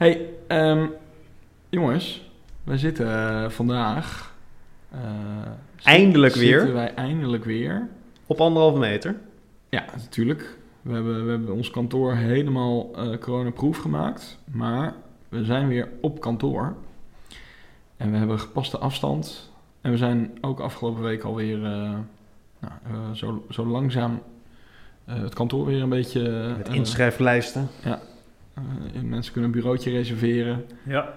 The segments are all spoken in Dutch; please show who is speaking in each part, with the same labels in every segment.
Speaker 1: Hey, ehm, jongens, we zitten eh, vandaag. eh,
Speaker 2: Eindelijk weer.
Speaker 1: Zitten wij eindelijk weer.
Speaker 2: Op anderhalve meter.
Speaker 1: Ja, natuurlijk. We hebben, we hebben ons kantoor helemaal eh coronaproof gemaakt. Maar we zijn weer op kantoor. En we hebben gepaste afstand. En we zijn ook afgelopen week alweer uh, nou, uh, zo, zo langzaam uh, het kantoor weer een beetje...
Speaker 2: Met inschrijflijsten.
Speaker 1: Ja. Mensen kunnen een bureautje reserveren.
Speaker 3: Ja.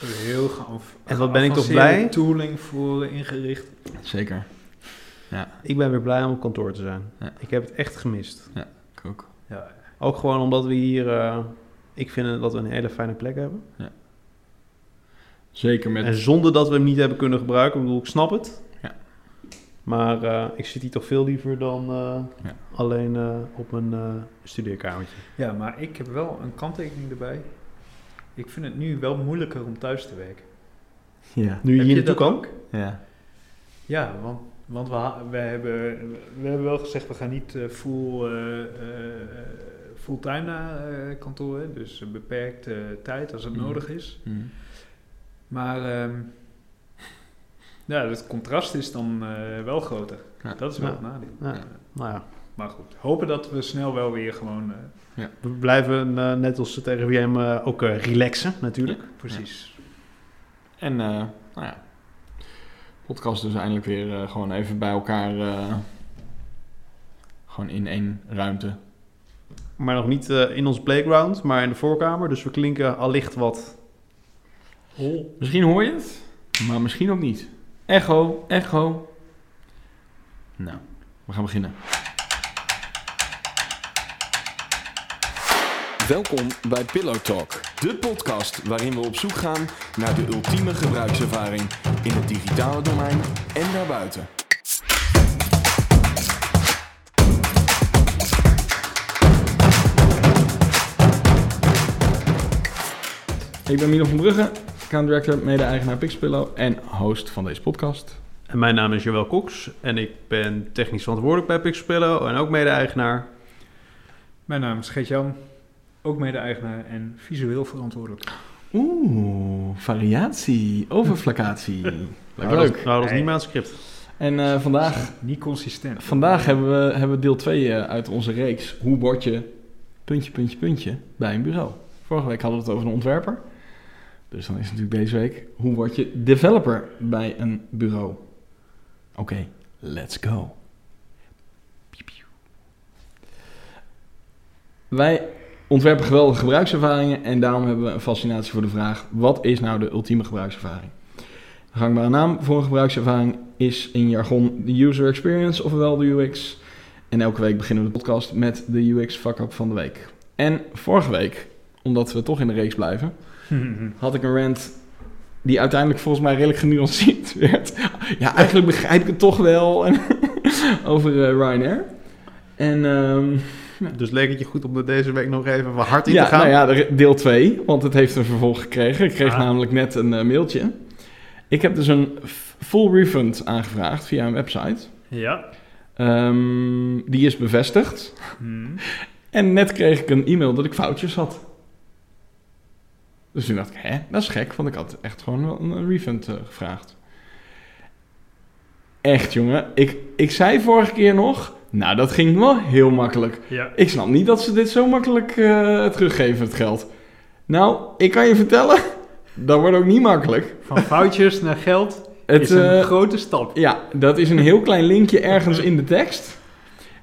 Speaker 3: Heel gaaf.
Speaker 2: En wat ben ik toch blij?
Speaker 3: tooling voor ingericht.
Speaker 1: Zeker. Ja.
Speaker 2: Ik ben weer blij om op kantoor te zijn.
Speaker 1: Ja.
Speaker 2: Ik heb het echt gemist.
Speaker 1: Ja, ik ook.
Speaker 2: Ja. Ook gewoon omdat we hier... Uh, ik vind dat we een hele fijne plek hebben.
Speaker 1: Ja. Zeker met...
Speaker 2: En zonder dat we hem niet hebben kunnen gebruiken. Ik bedoel, ik snap het. Maar uh, ik zit hier toch veel liever dan uh,
Speaker 1: ja.
Speaker 2: alleen uh, op mijn studeerkamertje.
Speaker 3: Ja, maar ik heb wel een kanttekening erbij. Ik vind het nu wel moeilijker om thuis te werken.
Speaker 2: Ja. Nu je hier naartoe kan?
Speaker 1: Ja.
Speaker 3: Ja, want, want we, we, hebben, we hebben wel gezegd, we gaan niet uh, full, uh, uh, fulltime naar kantoor. Hè? Dus beperkte tijd als het
Speaker 1: Mm.
Speaker 3: nodig is.
Speaker 1: Mm.
Speaker 3: Maar um, ja, het contrast is dan uh, wel groter.
Speaker 1: Ja.
Speaker 3: Dat is wel
Speaker 2: Ja.
Speaker 3: het nadeel.
Speaker 2: Ja. Nou ja.
Speaker 3: Maar goed, hopen dat we snel wel weer gewoon... uh,
Speaker 2: We blijven uh, net als het uh, ook relaxen natuurlijk.
Speaker 3: Ja, precies.
Speaker 1: En uh, nou ja, podcast dus eindelijk weer uh, gewoon even bij elkaar, uh, gewoon in één ruimte.
Speaker 2: Maar nog niet uh, in onze playground, maar in de voorkamer. Dus we klinken allicht wat
Speaker 1: hol. Misschien hoor je het, maar misschien ook niet. Echo, echo. Nou, we gaan beginnen.
Speaker 4: Welkom bij Pillow Talk, de podcast waarin we op zoek gaan naar de ultieme gebruikservaring in het digitale domein en daarbuiten.
Speaker 1: Ik ben Milo van Brugge, account director, mede-eigenaar Pixpillow en host van deze podcast.
Speaker 2: En mijn naam is Joël Cox en ik ben technisch verantwoordelijk bij Pixpillow en ook mede-eigenaar.
Speaker 3: Mijn naam is Geert-Jan, ook mede-eigenaar en visueel verantwoordelijk.
Speaker 1: Oeh, variatie, overflaccatie. Leuk.
Speaker 2: Nou, leuk. Dat, nou, dat is niet mijn script.
Speaker 1: En uh, vandaag...
Speaker 3: Niet consistent.
Speaker 1: Vandaag hebben we, hebben we deel 2 uh, uit onze reeks. Hoe word je puntje, puntje, puntje bij een bureau? Vorige week hadden we het over een ontwerper. Dus dan is het natuurlijk deze week. Hoe word je developer bij een bureau? Oké, let's go. Wij ontwerpen geweldige gebruikservaringen en daarom hebben we een fascinatie voor de vraag: wat is nou de ultieme gebruikservaring? De gangbare naam voor een gebruikservaring is in jargon de user experience, ofwel de UX. En elke week beginnen we de podcast met de UX fuck-up van de week. En vorige week, omdat we toch in de reeks blijven, had ik een rant die uiteindelijk volgens mij redelijk genuanceerd werd. Ja, eigenlijk begrijp ik het toch wel over uh, Ryanair. En... Um,
Speaker 2: ja. Dus leek het je goed om er deze week nog even wat hard in
Speaker 1: ja,
Speaker 2: te gaan?
Speaker 1: Nou ja, deel 2, want het heeft een vervolg gekregen. Ik kreeg ah. namelijk net een uh, mailtje. Ik heb dus een full refund aangevraagd via een website.
Speaker 3: Ja.
Speaker 1: Um, die is bevestigd.
Speaker 3: Hmm.
Speaker 1: En net kreeg ik een e-mail dat ik foutjes had. Dus toen dacht ik, hè, dat is gek, want ik had echt gewoon een refund uh, gevraagd. Echt, jongen. Ik, ik zei vorige keer nog, nou, dat ging wel heel makkelijk.
Speaker 3: Ja.
Speaker 1: Ik snap niet dat ze dit zo makkelijk uh, teruggeven, het geld. Nou, ik kan je vertellen, dat wordt ook niet makkelijk.
Speaker 3: Van foutjes naar geld het, is een uh, grote stap.
Speaker 1: Ja, dat is een heel klein linkje ergens in de tekst.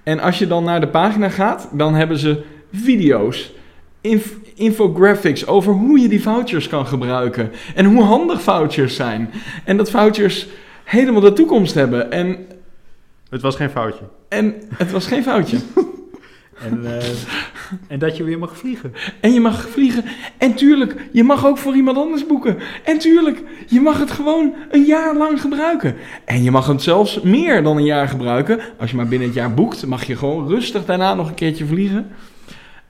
Speaker 1: En als je dan naar de pagina gaat, dan hebben ze video's, inf infographics over hoe je die vouchers kan gebruiken. En hoe handig vouchers zijn. En dat vouchers helemaal de toekomst hebben. En
Speaker 2: het was geen foutje.
Speaker 1: En het was geen foutje.
Speaker 3: en, uh, en dat je weer mag vliegen.
Speaker 1: En je mag vliegen. En tuurlijk, je mag ook voor iemand anders boeken. En tuurlijk, je mag het gewoon een jaar lang gebruiken. En je mag het zelfs meer dan een jaar gebruiken. Als je maar binnen het jaar boekt, mag je gewoon rustig daarna nog een keertje vliegen.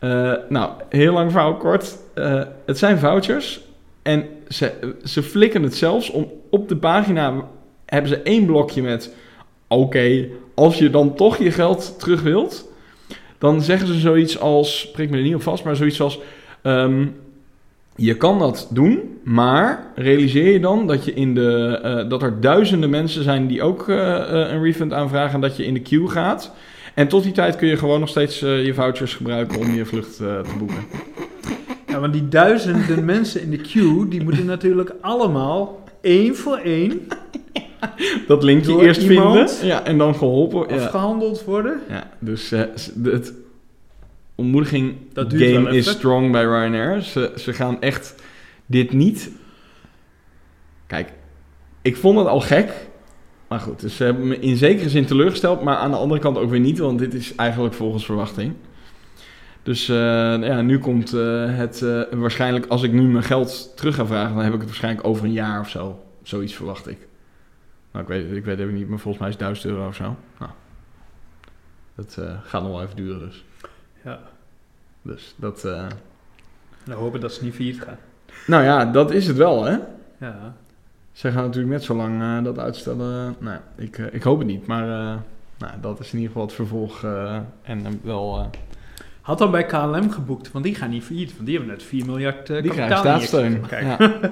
Speaker 1: Uh, nou, heel lang verhaal kort. Uh, het zijn vouchers. En ze, ze flikken het zelfs om op de pagina hebben ze één blokje met... Oké, als je dan toch je geld terug wilt... dan zeggen ze zoiets als... spreek me er niet op vast, maar zoiets als... Um, je kan dat doen, maar realiseer je dan dat, je in de, eh, dat er duizenden mensen zijn die ook eh, eh, een refund aanvragen en dat je in de queue gaat. En tot die tijd kun je gewoon nog steeds eh, je vouchers gebruiken om je vlucht eh, te boeken.
Speaker 3: Ja, want die duizenden mensen in de queue, die moeten natuurlijk allemaal één voor één
Speaker 1: Dat linkje eerst vinden ja, en dan geholpen. Ja,
Speaker 3: afgehandeld worden.
Speaker 1: ja dus eh, het ontmoediging
Speaker 3: Dat duurt
Speaker 1: game is strong bij Ryanair. Ze, ze gaan echt dit niet... Kijk, ik vond het al gek. Maar goed, dus ze hebben me in zekere zin teleurgesteld. Maar aan de andere kant ook weer niet. Want dit is eigenlijk volgens verwachting. Dus eh, ja, nu komt eh, het eh, waarschijnlijk... Als ik nu mijn geld terug ga vragen... dan heb ik het waarschijnlijk over een jaar of zo. Zoiets verwacht ik. Nou, ik weet, ik weet het niet, maar volgens mij is het 1000 euro of zo. Nou, dat gaat nog wel even duren dus.
Speaker 3: Ja.
Speaker 1: Dus dat... eh,
Speaker 3: Nou, hopen dat ze niet failliet gaan.
Speaker 1: Nou ja, dat is het wel, hè?
Speaker 3: Ja.
Speaker 1: Ze gaan natuurlijk net zo lang eh, dat uitstellen. Nou, ik, eh, ik hoop het niet, maar eh, nou, dat is in ieder geval het vervolg. en wel.
Speaker 3: Had dan bij KLM geboekt, want die gaan niet failliet. Want die hebben net 4 miljard uh,
Speaker 1: die krijgen staatssteun. Ja.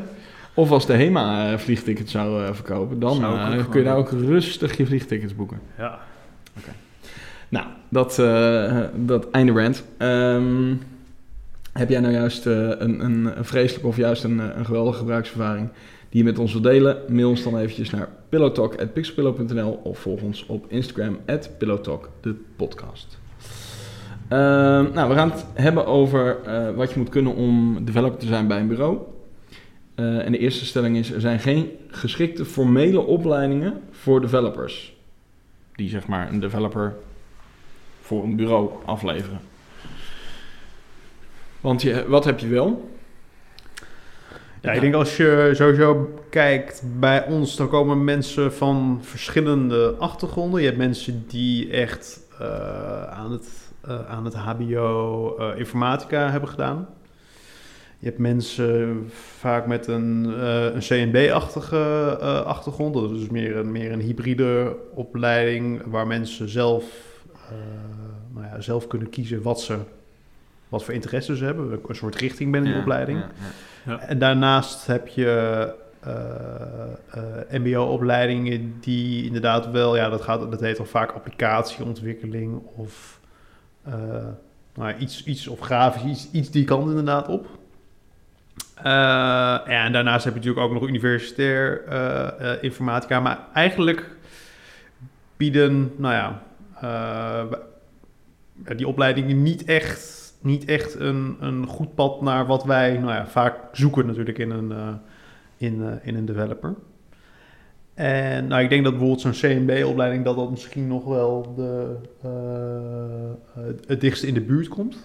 Speaker 1: Of als de HEMA vliegtickets zou verkopen, dan
Speaker 3: Zou
Speaker 1: kun je daar ook rustig je vliegtickets boeken.
Speaker 3: Ja.
Speaker 1: Nou, dat, dat einde rant. Ehm, heb jij nou juist een, een, een vreselijke of juist een, een geweldige gebruikservaring die je met ons wilt delen? Mail ons dan eventjes naar pillowtalk.pixelpillow.nl of volg ons op Instagram at pillowtalk, de podcast. Ehm, nou, we gaan het hebben over eh, wat je moet kunnen om developer te zijn bij een bureau. Eh, en de eerste stelling is, er zijn geen geschikte formele opleidingen voor developers. Die zeg maar een developer voor een bureau afleveren. Want je, wat heb je wel?
Speaker 2: Ja, ik denk als je sowieso kijkt bij ons, dan komen mensen van verschillende achtergronden. Je hebt mensen die echt eh, aan, het, eh, aan het HBO eh, informatica hebben gedaan. Je hebt mensen vaak met een, een CNB-achtige achtergrond. Dat is meer een, meer een hybride opleiding waar mensen zelf, nou ja, zelf kunnen kiezen wat ze wat voor interesses ze hebben. Een soort richting binnen de opleiding. En daarnaast heb je eh, eh, MBO-opleidingen die inderdaad wel, ja, dat, gaat, dat heet dan vaak applicatieontwikkeling of eh, nou, iets, iets of grafisch, iets, iets die kant inderdaad op. Ja, en daarnaast heb je natuurlijk ook nog universitair informatica, maar eigenlijk bieden, nou ja, die opleidingen niet echt niet echt een, een goed pad naar wat wij nou ja, vaak zoeken natuurlijk in een, uh, in, uh, in een developer. En nou, ik denk dat bijvoorbeeld zo'n CMB-opleiding dat dat misschien nog wel de, uh, het dichtst in de buurt komt.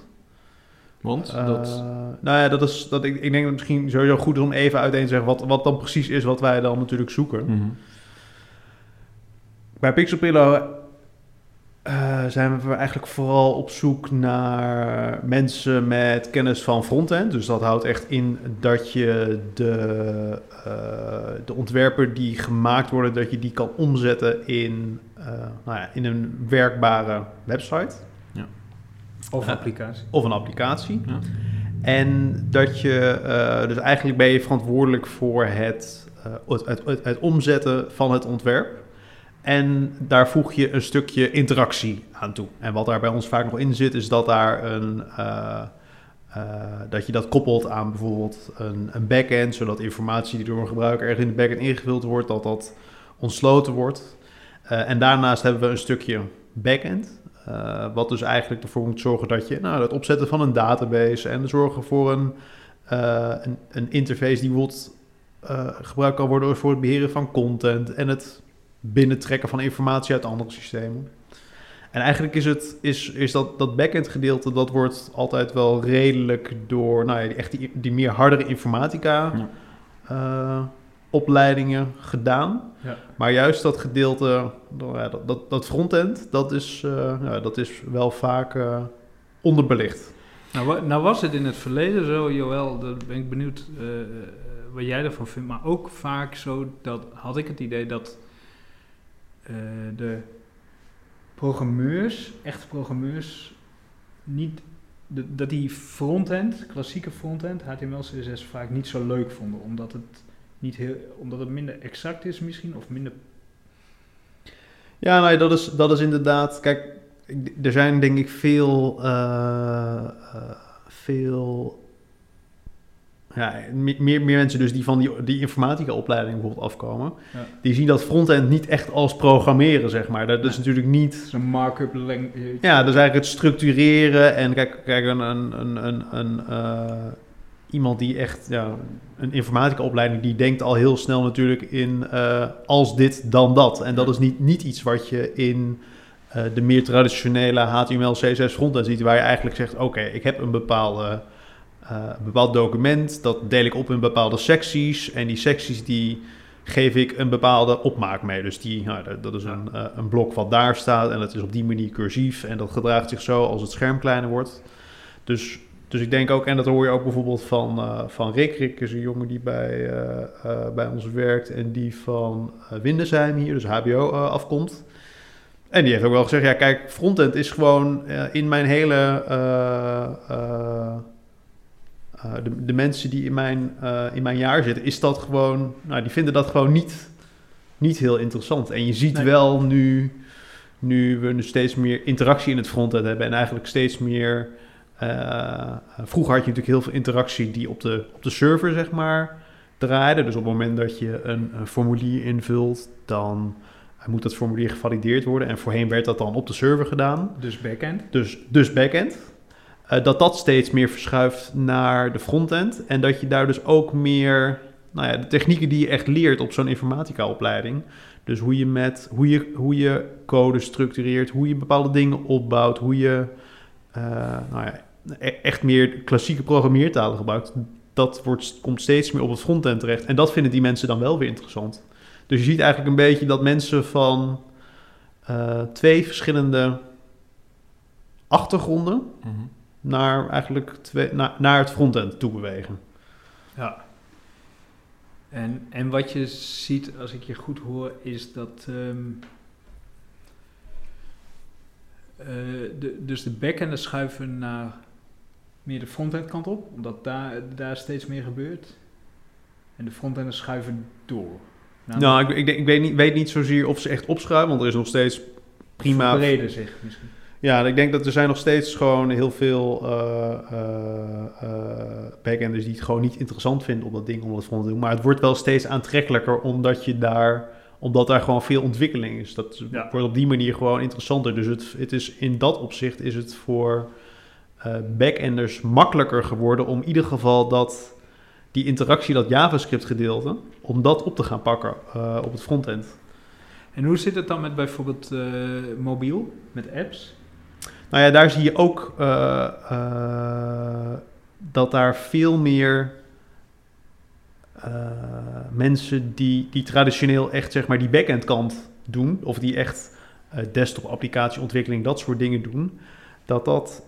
Speaker 1: Want? dat...
Speaker 2: nou ja, dat is, dat, ik, ik denk dat het misschien sowieso goed is om even uiteen te zeggen wat, wat dan precies is wat wij dan natuurlijk zoeken.
Speaker 1: Mm-hmm.
Speaker 2: Bij Pixelpillow uh, zijn we eigenlijk vooral op zoek naar mensen met kennis van frontend. Dus dat houdt echt in dat je de, uh, de ontwerpen die gemaakt worden, dat je die kan omzetten in, uh, nou ja, in een werkbare website.
Speaker 1: Ja.
Speaker 3: Of applicatie.
Speaker 2: Of een applicatie.
Speaker 1: Ja.
Speaker 2: En dat je, eh, dus eigenlijk ben je verantwoordelijk voor het, het, het, het, het omzetten van het ontwerp. En daar voeg je een stukje interactie aan toe. En wat daar bij ons vaak nog in zit, is dat daar een. Uh, uh, dat je dat koppelt aan bijvoorbeeld een, een backend, zodat informatie die door een gebruiker ergens in de backend ingevuld wordt, dat dat ontsloten wordt. Uh, en daarnaast hebben we een stukje backend. eh, wat dus eigenlijk ervoor moet zorgen dat je nou, het opzetten van een database en zorgen voor een, eh, een, een interface die eh, gebruikt kan worden voor het beheren van content en het binnentrekken van informatie uit andere systemen. En eigenlijk is, het, is, is dat, dat backend gedeelte, dat wordt altijd wel redelijk door nou ja, echt die, die meer hardere informatica
Speaker 1: Ja.
Speaker 2: uh, opleidingen gedaan.
Speaker 3: Ja.
Speaker 2: Maar juist dat gedeelte, dat, dat, dat frontend, dat is, uh, ja, dat is wel vaak uh, onderbelicht.
Speaker 3: Nou, nou was het in het verleden zo, Joël, daar ben ik benieuwd wat jij ervan vindt, maar ook vaak zo, dat had ik het idee dat uh, de programmeurs, echte programmeurs, niet dat die frontend, klassieke frontend, HTML, CSS vaak niet zo leuk vonden. Omdat het, niet heel, omdat het minder exact is misschien, of minder...
Speaker 2: Ja, nou, ja, dat, is, dat is inderdaad. Kijk, er zijn denk ik veel. eh, eh, veel. Ja, me- meer, meer mensen dus die van die, die informatica-opleiding bijvoorbeeld afkomen.
Speaker 3: Ja.
Speaker 2: Die zien dat frontend niet echt als programmeren, zeg maar. Dat is natuurlijk niet.
Speaker 3: Zo'n markup length.
Speaker 2: Ja, dat is eigenlijk het structureren. En kijk, kijk een, een, een, een, een, eh, iemand die echt ja, een informatica-opleiding, die denkt al heel snel natuurlijk in eh, als dit, dan dat. En dat is niet, niet iets wat je in eh, de meer traditionele HTML, CSS frontend ziet, waar je eigenlijk zegt, oké, ik heb een bepaalde, eh, een bepaald document, dat deel ik op in bepaalde secties. En die secties die geef ik een bepaalde opmaak mee. Dus die, nou, dat- is een, eh, een blok wat daar staat en dat is op die manier cursief en dat gedraagt zich zo als het scherm kleiner wordt. Dus, dus ik denk ook, en dat hoor je ook bijvoorbeeld van, eh van Rick. Rick is een jongen die bij, eh, eh, bij ons werkt en die van eh Windesheim hier, dus HBO, eh, afkomt. En die heeft ook wel gezegd, ja kijk, frontend is gewoon eh, in mijn hele... eh, de, de mensen die in mijn, eh, in mijn jaar zitten, is dat gewoon... Nou, die vinden dat gewoon niet, niet heel interessant. En je ziet
Speaker 3: Nee.
Speaker 2: wel nu, nu we nu steeds meer interactie in het frontend hebben... en eigenlijk steeds meer... eh, vroeger had je natuurlijk heel veel interactie die op de, op de server, zeg maar, draaide. Dus op het moment dat je een, een formulier invult, dan moet dat formulier gevalideerd worden. En voorheen werd dat dan op de server gedaan
Speaker 3: Dus backend.
Speaker 2: dus, dus backend. Eh, dat dat steeds meer verschuift naar de frontend. En dat je daar dus ook meer, nou ja, de technieken die je echt leert op zo'n informatica-opleiding. Dus hoe je, met, hoe, je, hoe je code structureert, hoe je bepaalde dingen opbouwt, hoe je eh, nou ja, e- echt meer klassieke programmeertalen gebruikt. Dat wordt, komt steeds meer op het frontend terecht. En dat vinden die mensen dan wel weer interessant. Dus je ziet eigenlijk een beetje dat mensen van eh, twee verschillende achtergronden naar eigenlijk twee, naar, naar het frontend toe bewegen.
Speaker 3: Ja. En, en wat je ziet, als ik je goed hoor, is dat. ehm, eh, de, dus de backenden schuiven naar meer de frontend kant op, omdat daar, daar steeds meer gebeurt. En de frontenders schuiven door.
Speaker 2: Nou, ik, ik, denk- ik weet, niet, weet niet zozeer of ze echt opschuiven, want er is nog steeds prima.
Speaker 3: Verbreden zich misschien.
Speaker 2: Ja, ik denk dat er zijn nog steeds gewoon heel veel eh, eh, backenders die het gewoon niet interessant vinden om dat ding om dat front te doen. Maar het wordt wel steeds aantrekkelijker omdat je daar, omdat daar gewoon veel ontwikkeling is. Dat
Speaker 3: Ja.
Speaker 2: wordt op die manier gewoon interessanter. Dus het, het is in dat opzicht is het voor eh backenders makkelijker geworden om in ieder geval dat die interactie, dat JavaScript gedeelte, om dat op te gaan pakken op het frontend.
Speaker 3: En hoe zit het dan met bijvoorbeeld mobiel, met apps?
Speaker 2: Nou ja, daar zie je ook eh, eh, dat daar veel meer eh, mensen die, die traditioneel echt zeg maar die backend kant doen, of die echt desktop applicatieontwikkeling, dat soort dingen doen, dat dat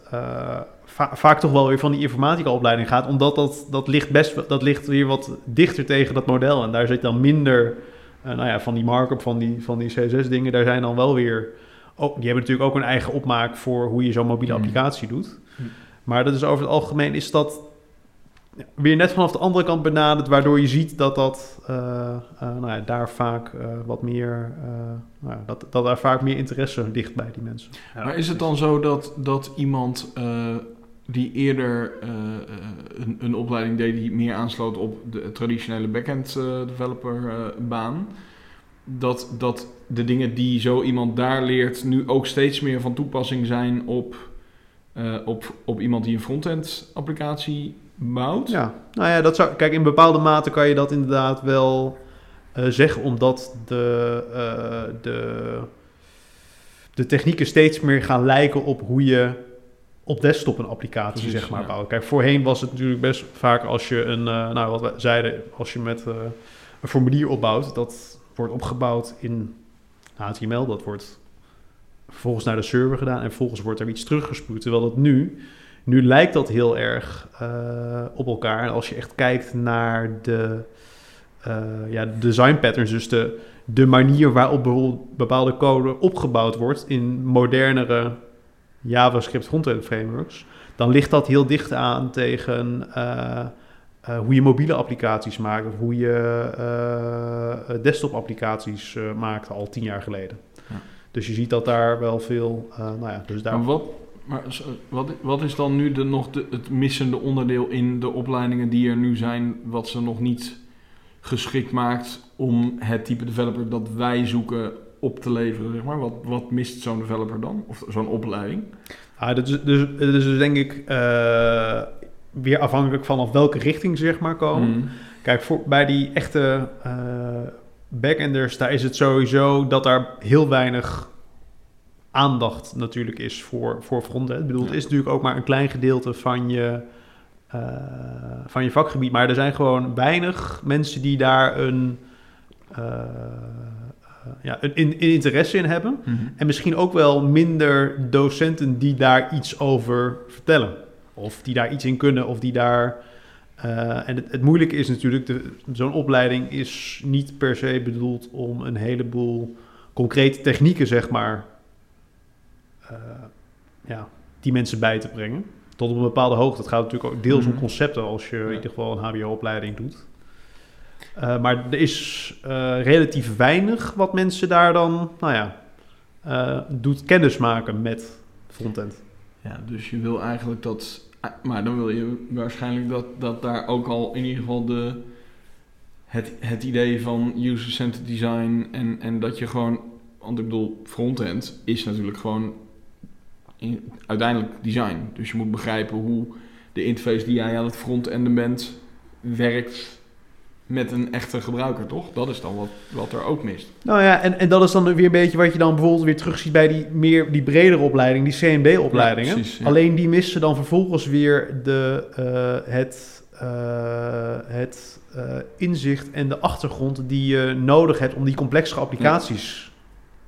Speaker 2: va- vaak toch wel weer van die informatica opleiding gaat, omdat dat, dat ligt best dat ligt weer wat dichter tegen dat model. En daar zit dan minder nou ja, van die markup, van die, van die CSS dingen, daar zijn dan wel weer ook, die hebben natuurlijk ook een eigen opmaak voor hoe je zo'n mobiele
Speaker 1: Hmm.
Speaker 2: applicatie doet.
Speaker 3: Hmm.
Speaker 2: Maar dat is over het algemeen is dat ja, weer net vanaf de andere kant benaderd, waardoor je ziet dat dat eh, eh, nou ja, daar vaak eh, wat meer, eh, nou ja, dat, dat daar vaak meer interesse ligt bij die mensen.
Speaker 1: Maar is het dan zo dat, dat iemand eh, die eerder eh, eh, een, een opleiding deed die meer aansloot op de traditionele backend developer eh, baan, dat, dat de dingen die zo iemand daar leert nu ook steeds meer van toepassing zijn op, eh, op, op iemand die een frontend applicatie bouwt?
Speaker 2: Ja, nou ja, dat zou, kijk, in bepaalde mate kan je dat inderdaad wel eh, zeggen, omdat de, eh, de, de technieken steeds meer gaan lijken op hoe je op desktop een applicatie
Speaker 1: Precies,
Speaker 2: zeg maar
Speaker 1: ja.
Speaker 2: bouwt. Kijk, voorheen was het natuurlijk best vaak als je een, nou wat we zeiden, als je met een formulier opbouwt, dat wordt opgebouwd in HTML, dat wordt vervolgens naar de server gedaan en vervolgens wordt er iets teruggespuwd. Terwijl dat nu, nu lijkt dat heel erg eh, op elkaar. En als je echt kijkt naar de, eh, ja, de design patterns, dus de, de manier waarop bijvoorbeeld bepaalde code opgebouwd wordt in modernere JavaScript frontend frameworks, dan ligt dat heel dicht aan tegen eh, eh, hoe je mobiele applicaties maakt of hoe je eh, desktop applicaties eh, maakte al tien jaar geleden.
Speaker 1: Ja.
Speaker 2: Dus je ziet dat daar wel veel, eh, nou ja, dus daar...
Speaker 1: Maar wat, maar wat, wat is dan nu de, nog de, het missende onderdeel in de opleidingen die er nu zijn, wat ze nog niet geschikt maakt om het type developer dat wij zoeken op te leveren, zeg maar? Wat, wat mist zo'n developer dan? Of zo'n opleiding?
Speaker 2: Ah, dat, is, dus, dat is dus denk ik eh, weer afhankelijk van of welke richting ze zeg maar komen.
Speaker 1: Mm.
Speaker 2: Kijk, voor, bij die echte eh backenders, daar is het sowieso dat daar heel weinig aandacht natuurlijk is voor, voor frontend. Ik bedoel,
Speaker 1: Ja.
Speaker 2: het is natuurlijk ook maar een klein gedeelte van je, eh, van je vakgebied. Maar er zijn gewoon weinig mensen die daar een, eh, ja, een, een interesse in hebben.
Speaker 1: Mhm.
Speaker 2: En misschien ook wel minder docenten die daar iets over vertellen. Of die daar iets in kunnen, of die daar. eh, en het, het moeilijke is natuurlijk, de- zo'n opleiding is niet per se bedoeld om een heleboel concrete technieken, zeg maar, eh, ja, die mensen bij te brengen. Tot op een bepaalde hoogte. Het gaat natuurlijk ook deels
Speaker 1: Mhm.
Speaker 2: om concepten als je in ieder geval een HBO-opleiding doet. Eh, maar er is relatief weinig wat mensen daar dan, nou ja, doet kennismaken met frontend.
Speaker 1: Ja, dus je wil eigenlijk dat. Maar dan wil je waarschijnlijk dat, dat daar ook al in ieder geval de. Het, het idee van user-centered design en, en dat je gewoon. Want ik bedoel, frontend is natuurlijk gewoon in, uiteindelijk design. Dus je moet begrijpen hoe de interface die jij aan het frontenden bent werkt met een echte gebruiker, toch? Dat is dan wat, wat er ook mist.
Speaker 2: Nou ja, en, en dat is dan weer een beetje wat je dan bijvoorbeeld weer terugziet bij die meer die bredere opleiding, die CMB-opleidingen.
Speaker 1: Ja, precies, ja.
Speaker 2: Alleen die missen dan vervolgens weer de, eh, het, eh, het eh, inzicht en de achtergrond die je nodig hebt om die complexere applicaties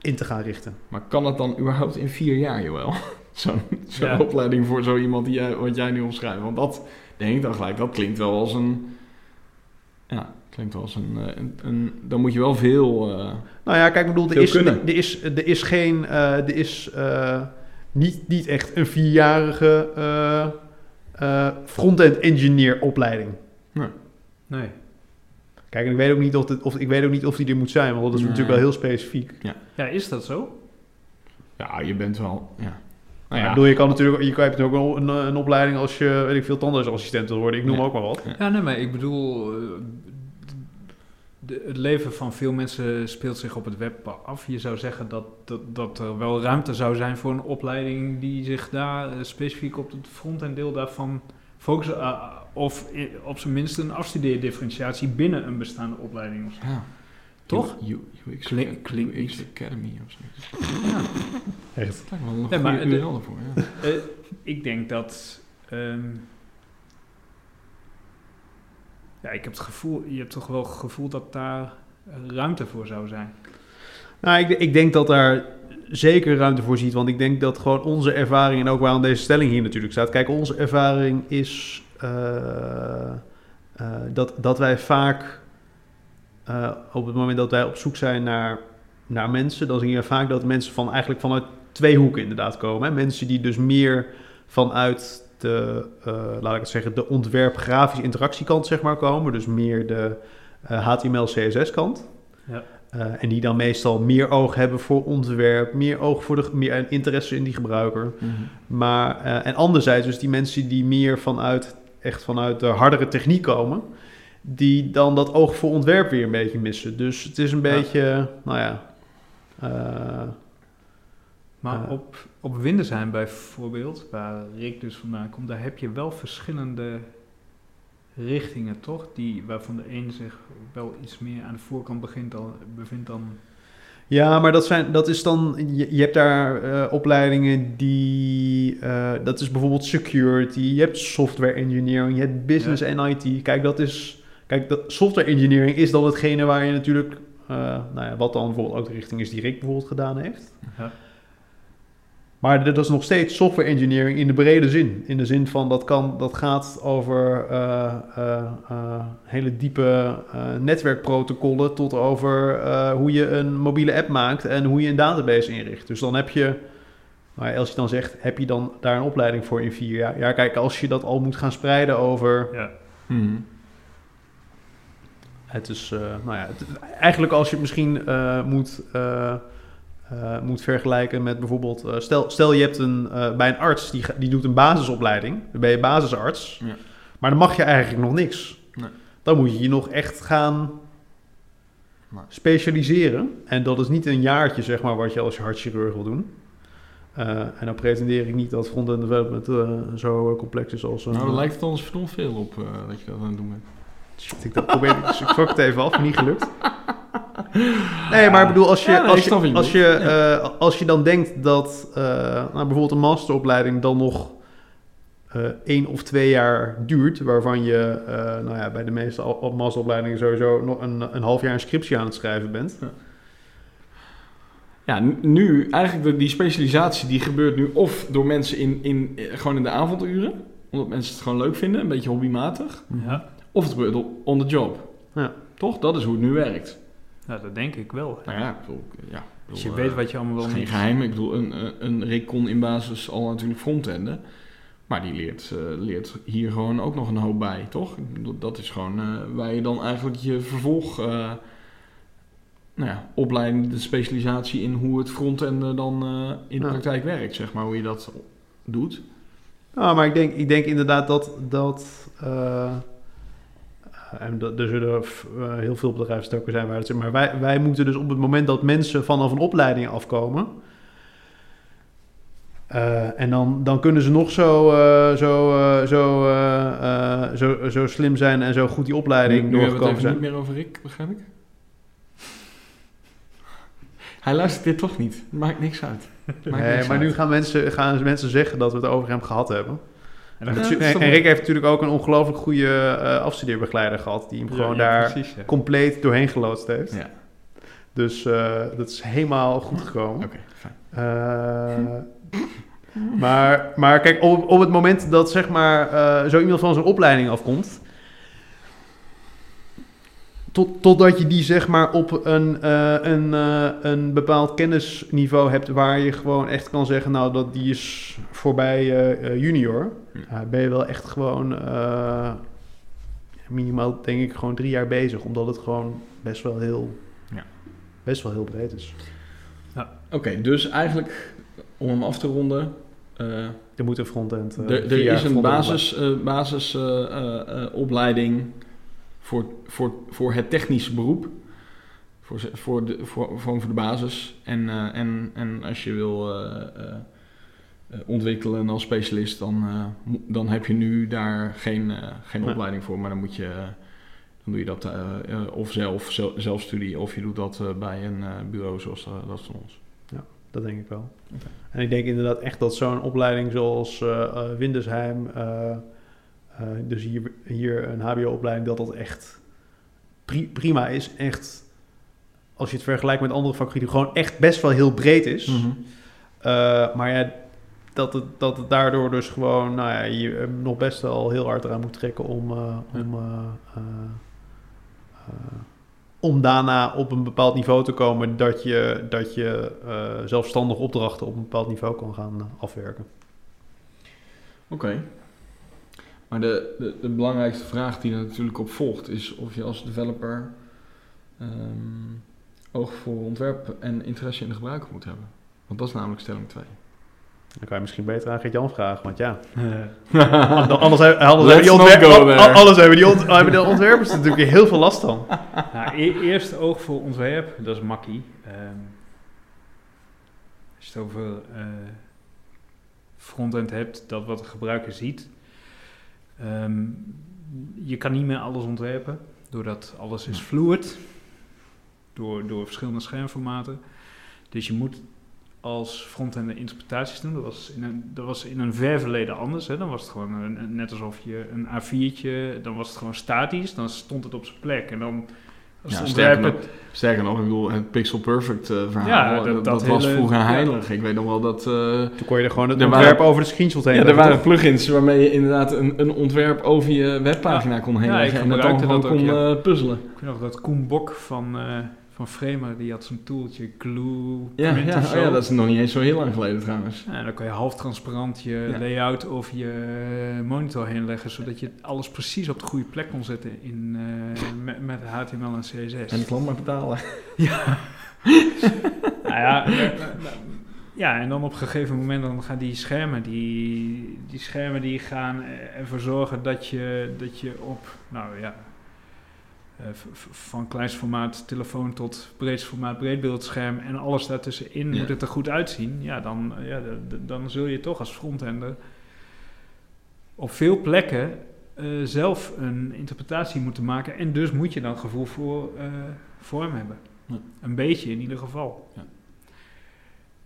Speaker 2: in te gaan richten.
Speaker 1: Maar kan het dan überhaupt in vier jaar, Joël? Zo'n opleiding voor zo iemand die jij, wat jij nu omschrijft. Want dat denk ik dan gelijk, dat klinkt wel als een... Ja, klinkt wel als een... eh, een, een- dan moet je wel veel... eh,
Speaker 2: Nou ja, kijk, ik bedoel, er is, er is, er is geen, eh, er is eh, niet, niet echt een vierjarige eh, eh, front-end engineer opleiding.
Speaker 3: Nee.
Speaker 2: Kijk, en ik weet ook niet of, het, of, ik weet ook niet of die er moet zijn, want dat is
Speaker 1: Nee.
Speaker 2: natuurlijk wel heel specifiek.
Speaker 3: Ja, is dat zo?
Speaker 1: ja, je bent wel... Ja. Nou ja,
Speaker 2: Ik bedoel, je kan natuurlijk, je hebt ook wel een, een opleiding als je, weet ik veel, tandartsassistent wil worden. Ik noem
Speaker 1: Ja.
Speaker 2: ook maar wat.
Speaker 3: Ja, nee, maar ik bedoel, eh, de, het leven van veel mensen speelt zich op het web af. Je zou zeggen dat, dat, dat er wel ruimte zou zijn voor een opleiding die zich daar eh, specifiek op het front-end deel daarvan focust. eh, of op zijn minst een afstudeerdifferentiatie binnen een bestaande opleiding. Of zo.
Speaker 1: ja.
Speaker 3: Toch?
Speaker 1: U- U- UX,
Speaker 3: Klink-
Speaker 1: UX. Academy of zo.
Speaker 3: Ja.
Speaker 2: Echt.
Speaker 1: Dat lijkt me wel een
Speaker 3: Ja, maar
Speaker 1: goede
Speaker 3: de-
Speaker 1: URL ervoor, ja.
Speaker 3: Eh, ik denk dat. ehm, ja, ik heb het gevoel. Je hebt toch wel het gevoel dat daar ruimte voor zou zijn.
Speaker 2: Nou, ik, ik denk dat daar zeker ruimte voor ziet. Want ik denk dat gewoon onze ervaring, en ook waarom deze stelling hier natuurlijk staat. Kijk, onze ervaring is eh, eh, dat, dat wij vaak eh, op het moment dat wij op zoek zijn naar, naar mensen, dan zien we vaak dat mensen van eigenlijk vanuit twee hoeken inderdaad komen. Hè? Mensen die dus meer vanuit de, eh, laat ik het zeggen, de ontwerp grafisch interactiekant zeg maar komen. Dus meer de eh, HTML CSS kant.
Speaker 3: Ja.
Speaker 2: Eh, en die dan meestal meer oog hebben voor ontwerp, meer oog voor de meer interesse in die gebruiker.
Speaker 1: Mhm.
Speaker 2: Maar, eh, en anderzijds dus die mensen die meer vanuit, echt vanuit de hardere techniek komen, die dan dat oog voor ontwerp weer een beetje missen. Dus het is een
Speaker 1: Ja.
Speaker 2: beetje, nou ja, eh,
Speaker 3: Maar
Speaker 2: Eh.
Speaker 3: op, op Windesheim bijvoorbeeld, waar Rick dus vandaan komt, daar heb je wel verschillende richtingen, toch? Die, waarvan de een zich wel iets meer aan de voorkant begint dan, bevindt dan...
Speaker 2: Ja, maar dat, zijn, dat is dan. Je, je hebt daar eh, opleidingen die. dat is bijvoorbeeld security. Je hebt software engineering. Je hebt business en IT. Kijk, dat is. Kijk, dat, software engineering is dan hetgene waar je natuurlijk. eh, nou ja, wat dan bijvoorbeeld ook de richting is die Rick bijvoorbeeld gedaan heeft.
Speaker 3: Ja.
Speaker 2: Maar dat is nog steeds software engineering in de brede zin. In de zin van dat, kan, dat gaat over eh, eh, eh, hele diepe eh, netwerkprotocollen tot over eh, hoe je een mobiele app maakt en hoe je een database inricht. Dus dan heb je Maar als je dan zegt, heb je dan daar een opleiding voor in vier jaar? Ja, kijk, als je dat al moet gaan spreiden over...
Speaker 3: Ja.
Speaker 1: Mhm.
Speaker 2: Het is, eh, nou ja, het- eigenlijk als je het misschien eh, moet, eh, moet vergelijken met bijvoorbeeld... stel, stel je hebt een, bij een arts, die, die doet een basisopleiding. Dan ben je basisarts.
Speaker 1: Ja.
Speaker 2: Maar dan mag je eigenlijk nog niks.
Speaker 1: Nee.
Speaker 2: Dan moet je je nog echt gaan
Speaker 1: Nee.
Speaker 2: specialiseren. En dat is niet een jaartje, zeg maar, wat je als je hartchirurg wil doen. En dan pretendeer ik niet dat front-end development zo complex is als... een-
Speaker 1: Nou, dan lijkt het ons verdomd veel op dat je dat aan het doen bent.
Speaker 2: Shit, ik dat probeer ik, dus ik het even af, niet gelukt. Nee, maar ik bedoel, als je,
Speaker 1: Ja, nee,
Speaker 2: als je, als, eh, als je dan denkt dat eh, nou, bijvoorbeeld een masteropleiding dan nog eh één of twee jaar duurt, waarvan je eh, nou ja, bij de meeste masteropleidingen sowieso nog een, een half jaar een scriptie aan het schrijven bent.
Speaker 1: Ja, n- nu, eigenlijk de, die specialisatie die gebeurt nu of door mensen in, in, gewoon in de avonduren, omdat mensen het gewoon leuk vinden, een beetje hobbymatig,
Speaker 3: Ja.
Speaker 1: Of het gebeurt on the job.
Speaker 2: Ja.
Speaker 1: Toch? Dat is hoe het nu werkt.
Speaker 3: ja, dat denk ik wel.
Speaker 1: Nou ja, ik bedoel, ja, ik
Speaker 3: Als je weet
Speaker 1: eh,
Speaker 3: wat je allemaal wel
Speaker 1: is geen geheim. Ik bedoel, een, een- een Rick kon in basis al natuurlijk frontenden. Maar die leert, eh, leert hier gewoon ook nog een hoop bij, toch? Ik bedoel, dat is gewoon eh, waar je dan eigenlijk je vervolg... eh, nou ja, opleiding, de specialisatie in hoe het frontenden dan eh, in de
Speaker 2: Ja.
Speaker 1: praktijk werkt, zeg maar. Hoe je dat doet.
Speaker 2: Nou, maar ik denk, ik denk inderdaad dat. dat eh, en dat, er zullen eh, heel veel bedrijven ook zijn waar het zit. Maar wij, wij moeten dus op het moment dat mensen vanaf een opleiding afkomen. eh, en dan, dan kunnen ze nog zo, eh, zo, zo, zo, zo slim zijn en zo goed die opleiding
Speaker 1: nu, nu het
Speaker 2: doorgekomen zijn.
Speaker 1: niet meer over Rick, begrijp ik? Hij luistert dit toch niet. Maakt niks uit. Maakt
Speaker 2: Nee,
Speaker 1: niks
Speaker 2: maar
Speaker 1: uit.
Speaker 2: nu gaan mensen, gaan mensen zeggen dat we het over hem gehad hebben.
Speaker 3: En
Speaker 1: Ja,
Speaker 2: Rick heeft natuurlijk ook een ongelooflijk goede eh, afstudeerbegeleider gehad. Die hem gewoon
Speaker 3: ja,
Speaker 2: daar
Speaker 3: precies,
Speaker 2: compleet doorheen geloodst heeft.
Speaker 1: Ja,
Speaker 2: Dus eh, dat is helemaal goed gekomen.
Speaker 1: oké, fijn.
Speaker 2: Eh, maar, maar kijk, op, op het moment dat zeg maar zo iemand van zijn opleiding afkomt... Tot, totdat je die zeg maar op een, eh, een, eh, een bepaald kennisniveau hebt... waar je gewoon echt kan zeggen... nou, dat die is voorbij eh, junior.
Speaker 1: Ja.
Speaker 2: Ja, ben je wel echt gewoon... minimaal denk ik gewoon drie jaar bezig. Omdat het gewoon best wel heel,
Speaker 1: Ja.
Speaker 2: best wel heel breed is.
Speaker 1: Oké, dus eigenlijk, om hem af te ronden... eh,
Speaker 2: Er moet een frontend. eh,
Speaker 1: Er, er is een
Speaker 2: frontend
Speaker 1: basis, basis eh, eh, eh, opleiding voor, voor, voor het technische beroep. Voor, voor, de, voor, voor, voor de basis. En, eh, en, en als je wil eh, eh, ontwikkelen als specialist, dan, dan heb je nu daar geen, geen
Speaker 2: Nee.
Speaker 1: opleiding voor. Maar dan moet je. dan doe je dat of zelf, zel- zelfstudie, of je doet dat bij een bureau zoals dat van ons.
Speaker 2: Dat denk ik wel. En ik denk inderdaad echt dat zo'n opleiding zoals eh eh, Windesheim, eh, eh, dus hier, hier een HBO-opleiding, dat dat echt pri- prima is. Echt, als je het vergelijkt met andere vakgebieden, gewoon echt best wel heel breed is.
Speaker 1: Mhm.
Speaker 2: Eh, maar ja, dat het, dat het daardoor dus gewoon, nou ja, je er nog best wel heel hard eraan moet trekken om, eh, om, eh, eh, eh, om daarna op een bepaald niveau te komen dat je, dat je eh, zelfstandig opdrachten op een bepaald niveau kan gaan eh, afwerken.
Speaker 1: Oké. Maar de, de, de belangrijkste vraag die er natuurlijk op volgt is of je als developer ehm, oog voor ontwerp en interesse in de gebruiker moet hebben. Want dat is namelijk stelling 2.
Speaker 2: Dan kan je misschien beter aan Gert-Jan vragen, want ja, anders, hebben- anders,
Speaker 1: Let's
Speaker 2: hebben die
Speaker 1: not
Speaker 2: ontwer-
Speaker 1: go there.
Speaker 2: al- alles hebben die, ontwerpers natuurlijk heel veel last van.
Speaker 3: nou, e- eerst oog voor ontwerp, dat is makkie. Ehm, als je het over eh, frontend hebt, dat wat de gebruiker ziet. Ehm, je kan niet meer alles ontwerpen, doordat alles is fluid. Door, door verschillende schermformaten. Dus je moet als frontend interpretaties doen. Dat was in een, dat was in een ver verleden anders. Hè. Dan was het gewoon een- net alsof je een A4'tje, dan was het gewoon statisch. Dan stond het op zijn plek. En dan
Speaker 1: Ja, sterker nog, sterker nog, ik bedoel, het Pixel Perfect eh, verhaal,
Speaker 3: Ja,
Speaker 1: dat,
Speaker 3: dat-
Speaker 1: dat,
Speaker 3: dat
Speaker 1: was
Speaker 3: hele-
Speaker 1: vroeger
Speaker 3: ja.
Speaker 1: heilig. Ik weet nog wel dat... eh,
Speaker 2: Toen kon je er gewoon het
Speaker 1: Er
Speaker 2: ontwerp
Speaker 1: waren-
Speaker 2: over de screenshot heen
Speaker 1: ja, er waren
Speaker 2: toch?
Speaker 1: plugins waarmee je inderdaad een, een ontwerp over je webpagina kon heen
Speaker 3: Ja, ik
Speaker 1: leggen en dat dan
Speaker 3: dat ook,
Speaker 1: kon
Speaker 3: ja.
Speaker 1: eh, puzzelen.
Speaker 3: Ik weet nog dat Koen Bok van, eh, van Framer, die had zo'n toeltje, Glue,
Speaker 1: Ja,
Speaker 3: Print
Speaker 1: ja,
Speaker 3: of
Speaker 1: oh ja, dat is nog niet eens zo heel lang geleden trouwens.
Speaker 3: Ja, en dan kan je half transparant je
Speaker 1: Ja.
Speaker 3: layout over je monitor heen leggen, zodat je alles precies op de goede plek kon zetten in, eh, met, met HTML en CSS.
Speaker 1: En de klant maar betalen.
Speaker 3: Nou ja, eh, eh, ja, en dan op een gegeven moment dan gaan die schermen, die, die schermen die gaan ervoor zorgen dat je, dat je op, nou ja, eh, van kleinst formaat telefoon tot breedst formaat breedbeeldscherm en alles daartussenin
Speaker 1: Ja.
Speaker 3: moet het er goed uitzien. Ja, dan, ja, dan zul je toch als frontender op veel plekken eh, zelf een interpretatie moeten maken en dus moet je dan gevoel voor eh, vorm hebben.
Speaker 1: Ja.
Speaker 3: Een beetje in ieder geval.
Speaker 1: Ja.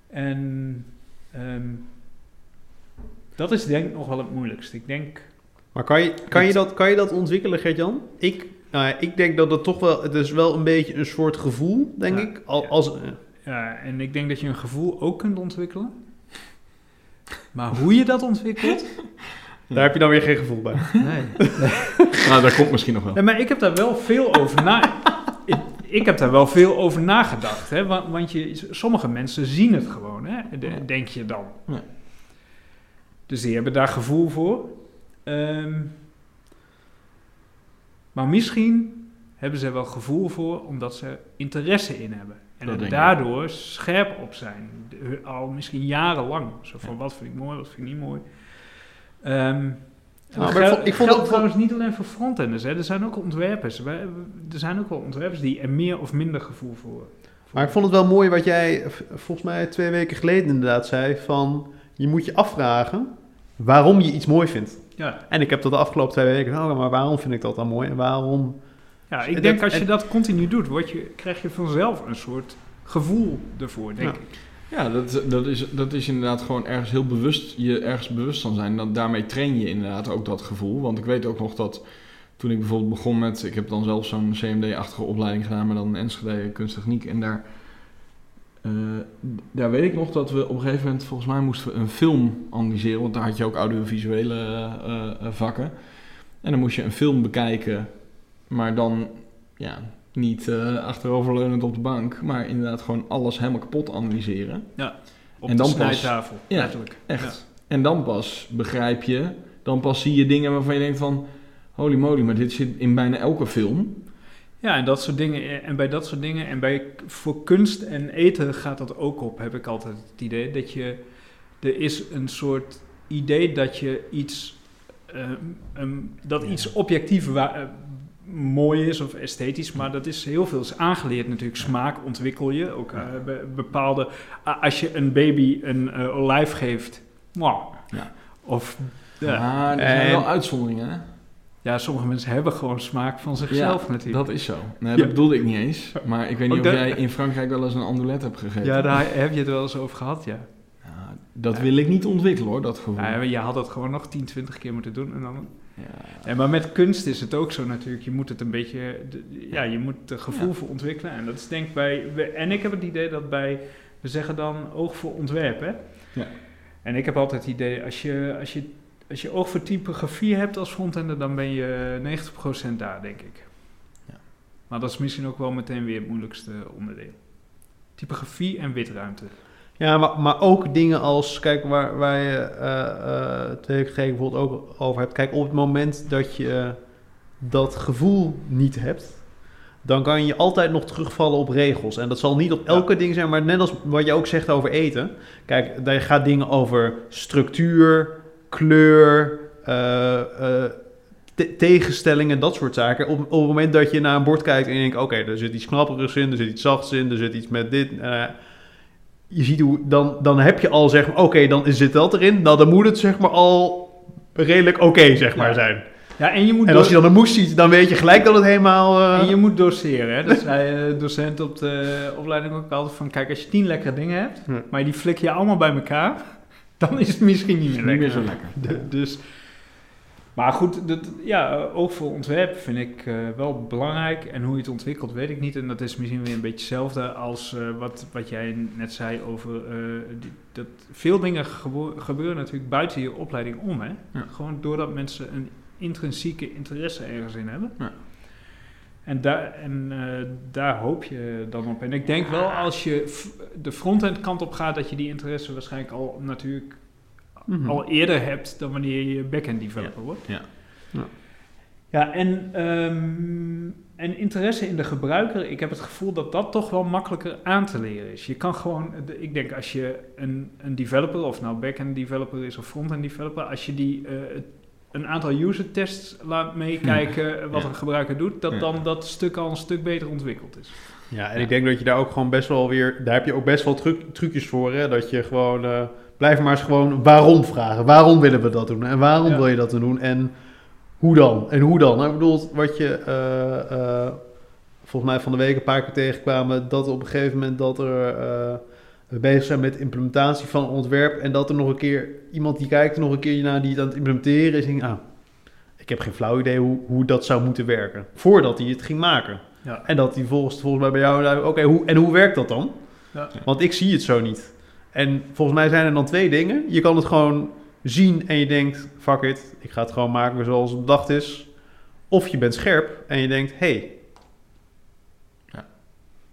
Speaker 3: En ehm, dat is denk ik nog wel het moeilijkste. Ik denk,
Speaker 2: Maar kan je, kan je, dat, kan je dat ontwikkelen, Gert-Jan? Ik, nou ja, ik denk dat het toch wel... Het is wel een beetje een soort gevoel, denk
Speaker 3: Ja.
Speaker 2: ik. Al,
Speaker 3: Ja.
Speaker 2: als, eh,
Speaker 3: ja, en ik denk dat je een gevoel ook kunt ontwikkelen. Maar hoe je dat ontwikkelt,
Speaker 2: daar heb je dan weer geen gevoel bij.
Speaker 3: nee.
Speaker 1: Nou, dat komt misschien nog wel.
Speaker 3: Nee, maar ik heb daar wel veel over na. ik, ik heb daar wel veel over nagedacht, hè? Want, want je, sommige mensen zien het gewoon, hè? De- denk je dan.
Speaker 1: Ja.
Speaker 3: Dus die hebben daar gevoel voor. Ehm, maar misschien hebben ze er wel gevoel voor omdat ze interesse in hebben. En
Speaker 1: Dat
Speaker 3: er
Speaker 1: ik.
Speaker 3: daardoor scherp op zijn. Al misschien jarenlang. Zo van wat vind ik mooi, wat vind ik niet mooi. En
Speaker 2: maar ik vond- ik vond
Speaker 3: geldt trouwens niet alleen voor frontenders. Hè. Er zijn ook ontwerpers. Wij- Er zijn ook wel ontwerpers die er meer of minder gevoel voor.
Speaker 2: Maar ik vond het wel mooi wat jij volgens mij twee weken geleden inderdaad zei. Van, je moet je afvragen waarom je iets mooi vindt.
Speaker 3: Ja,
Speaker 2: En ik heb dat de afgelopen twee weken... Oh, maar waarom vind ik dat dan mooi? En waarom...
Speaker 3: ja ik
Speaker 2: dat-
Speaker 3: denk als je
Speaker 2: en-
Speaker 3: dat continu doet, word je, krijg je vanzelf een soort gevoel ervoor, denk
Speaker 2: Ja.
Speaker 3: ik.
Speaker 1: Ja, dat, dat, is, dat is inderdaad gewoon ergens heel bewust, je ergens bewust van zijn. Dat, daarmee train je inderdaad ook dat gevoel. Want ik weet ook nog dat toen ik bijvoorbeeld begon met, ik heb dan zelf zo'n CMD-achtige opleiding gedaan, maar dan een Enschede kunsttechniek. En daar, eh, daar weet ik nog dat we op een gegeven moment, volgens mij moesten we een film analyseren. Want daar had je ook audiovisuele eh, eh, vakken. En dan moest je een film bekijken, maar dan, ja, niet achteroverleunend op de bank, maar inderdaad gewoon alles helemaal kapot analyseren.
Speaker 3: Op
Speaker 1: En
Speaker 3: de
Speaker 1: dan
Speaker 3: snijtafel,
Speaker 1: Ja. Echt. En dan pas begrijp je, dan pas zie je dingen waarvan je denkt van, holy moly, maar dit zit in bijna elke film.
Speaker 3: Ja, en dat soort dingen. En bij dat soort dingen. En bij, voor kunst en eten gaat dat ook op, heb ik altijd het idee. Dat je. Er is een soort idee dat je iets. eh, ehm, dat
Speaker 1: Ja.
Speaker 3: iets objectief wa- eh, mooi is of esthetisch. Maar dat is heel veel is aangeleerd natuurlijk. Smaak ontwikkel je. Ook eh, be- bepaalde. als je een baby een eh, olijf geeft. Wow.
Speaker 1: Ja.
Speaker 3: Of. Ja.
Speaker 1: Er zijn
Speaker 2: En-
Speaker 1: wel uitzonderingen, hè?
Speaker 3: Ja, sommige mensen hebben gewoon smaak van zichzelf natuurlijk.
Speaker 1: dat is zo. Nee,
Speaker 3: Ja.
Speaker 1: dat bedoelde ik niet eens. Maar ik weet niet of
Speaker 3: dat-
Speaker 1: jij in Frankrijk wel eens een amulet hebt gegeten.
Speaker 3: Ja, daar heb je het wel eens over gehad, ja.
Speaker 1: Ja, dat wil ik niet ontwikkelen, hoor, dat gevoel.
Speaker 3: Ja, je had het gewoon nog 10, 20 keer moeten doen. En dan...
Speaker 1: Ja.
Speaker 3: ja, maar met kunst is het ook zo natuurlijk. Je moet het een beetje... ja, je moet er gevoel
Speaker 1: Ja.
Speaker 3: voor ontwikkelen. En dat is denk ik bij... En ik heb het idee dat bij... We zeggen dan oog voor ontwerp, hè?
Speaker 1: Ja.
Speaker 3: En ik heb altijd het idee... Als je, als je, als je oog voor typografie hebt als frontender... dan ben je 90% daar, denk ik.
Speaker 1: Ja.
Speaker 3: Maar dat is misschien ook wel meteen weer het moeilijkste onderdeel. Typografie en witruimte.
Speaker 2: Ja, maar, maar ook dingen als, kijk, waar, waar je eh, eh, weken geleden bijvoorbeeld ook over hebt. Kijk, op het moment dat je dat gevoel niet hebt, dan kan je altijd nog terugvallen op regels. En dat zal niet op elke ding zijn, maar net als wat je ook zegt over eten. Kijk, daar gaat dingen over structuur, kleur, eh, eh, te- tegenstellingen, dat soort zaken. Op, op het moment dat je naar een bord kijkt en je denkt, oké, er zit iets knapperigs in, er zit iets zachts in, er zit iets met dit... eh, je ziet hoe, dan, dan heb je al zeg maar, oké, dan zit dat erin. Nou, dan moet het zeg maar al redelijk oké zeg maar
Speaker 3: Ja.
Speaker 2: zijn.
Speaker 3: Ja, en je moet...
Speaker 2: En als je dan een moes ziet, dan weet je gelijk dat het helemaal...
Speaker 3: En je moet doseren, hè? Dat zei docent op de opleiding ook altijd van... Kijk, als je tien lekkere dingen hebt,
Speaker 2: Ja.
Speaker 3: maar die flik je allemaal bij elkaar... dan is het misschien niet meer
Speaker 1: Niet
Speaker 3: lekker.
Speaker 1: meer zo lekker.
Speaker 3: De- dus... Maar goed, dat, ja, ook voor ontwerp vind ik eh, wel belangrijk. En hoe je het ontwikkelt, weet ik niet. En dat is misschien weer een beetje hetzelfde als eh, wat, wat jij net zei over... eh, die- dat veel dingen gebeuren natuurlijk buiten je opleiding om, hè?
Speaker 1: Ja.
Speaker 3: Gewoon doordat mensen een intrinsieke interesse ergens in hebben.
Speaker 1: Ja.
Speaker 3: En, daar, en eh, daar hoop je dan op. En ik denk wel als je de frontend kant op gaat, dat je die interesse waarschijnlijk al natuurlijk
Speaker 2: Mhm.
Speaker 3: al eerder hebt dan wanneer je backend developer wordt.
Speaker 1: Ja.
Speaker 2: Ja.
Speaker 3: Ja, en, ehm, en interesse in de gebruiker, ik heb het gevoel dat dat toch wel makkelijker aan te leren is. Je kan gewoon, ik denk als je een, een developer, of nou backend developer is of frontend developer, als je die eh, een aantal user tests laat meekijken wat
Speaker 1: Ja.
Speaker 3: een gebruiker doet, dat
Speaker 1: Ja.
Speaker 3: dan dat stuk al een stuk beter ontwikkeld is.
Speaker 2: Ja, en ik denk dat je daar ook gewoon best wel weer... Daar heb je ook best wel truc- trucjes voor, hè? Dat je gewoon... eh blijf maar eens gewoon waarom vragen. Waarom willen we dat doen? En waarom
Speaker 3: Ja.
Speaker 2: wil je dat doen? En hoe dan? En hoe dan? Nou, ik bedoel, wat je... eh, eh, volgens mij van de week een paar keer tegenkwamen... dat op een gegeven moment dat er... we bezig zijn met implementatie van een ontwerp... en dat er nog een keer... iemand die kijkt er nog een keer naar die het aan het implementeren is... en denkt, ah, ik heb geen flauw idee hoe, hoe dat zou moeten werken. Voordat hij het ging maken.
Speaker 3: Ja.
Speaker 2: En dat die volgens, volgens mij bij jou... nou, Oké, hoe, en hoe werkt dat dan?
Speaker 3: Ja.
Speaker 2: Want ik zie het zo niet. En volgens mij zijn er dan twee dingen. Je kan het gewoon zien en je denkt... Fuck it, ik ga het gewoon maken zoals het bedacht is. Of je bent scherp en je denkt... Hey.
Speaker 1: Ja.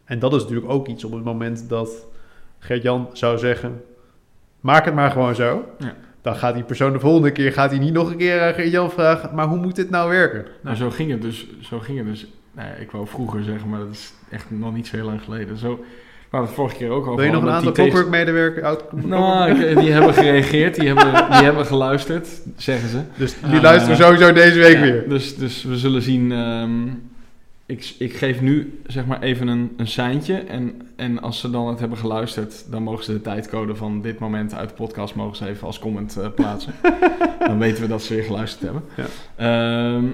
Speaker 2: En dat is natuurlijk ook iets op het moment dat Gert-Jan zou zeggen... Maak het maar gewoon zo.
Speaker 1: Ja.
Speaker 2: Dan gaat die persoon de volgende keer... gaat hij niet nog een keer aan Gert-Jan vragen... maar hoe moet dit nou werken?
Speaker 1: Nou, zo ging het dus. Zo ging het dus. Nou, ik wou vroeger zeggen, maar dat is echt nog niet zo heel lang geleden. Zo, we hadden het vorige keer ook al
Speaker 2: Wil je nog een aantal medewerkers uit?
Speaker 1: Nou, ik- die hebben gereageerd, die hebben, die hebben geluisterd, zeggen ze.
Speaker 2: Dus die
Speaker 1: Ah,
Speaker 2: luisteren
Speaker 1: ja.
Speaker 2: sowieso deze week
Speaker 1: Ja,
Speaker 2: weer.
Speaker 1: Dus, dus we zullen zien. ehm, ik, ik geef nu zeg maar even een, een seintje. En, en als ze dan het hebben geluisterd, dan mogen ze de tijdcode van dit moment uit de podcast mogen ze even als comment eh, plaatsen. dan weten we dat ze weer geluisterd hebben.
Speaker 2: Ja.
Speaker 1: Ehm,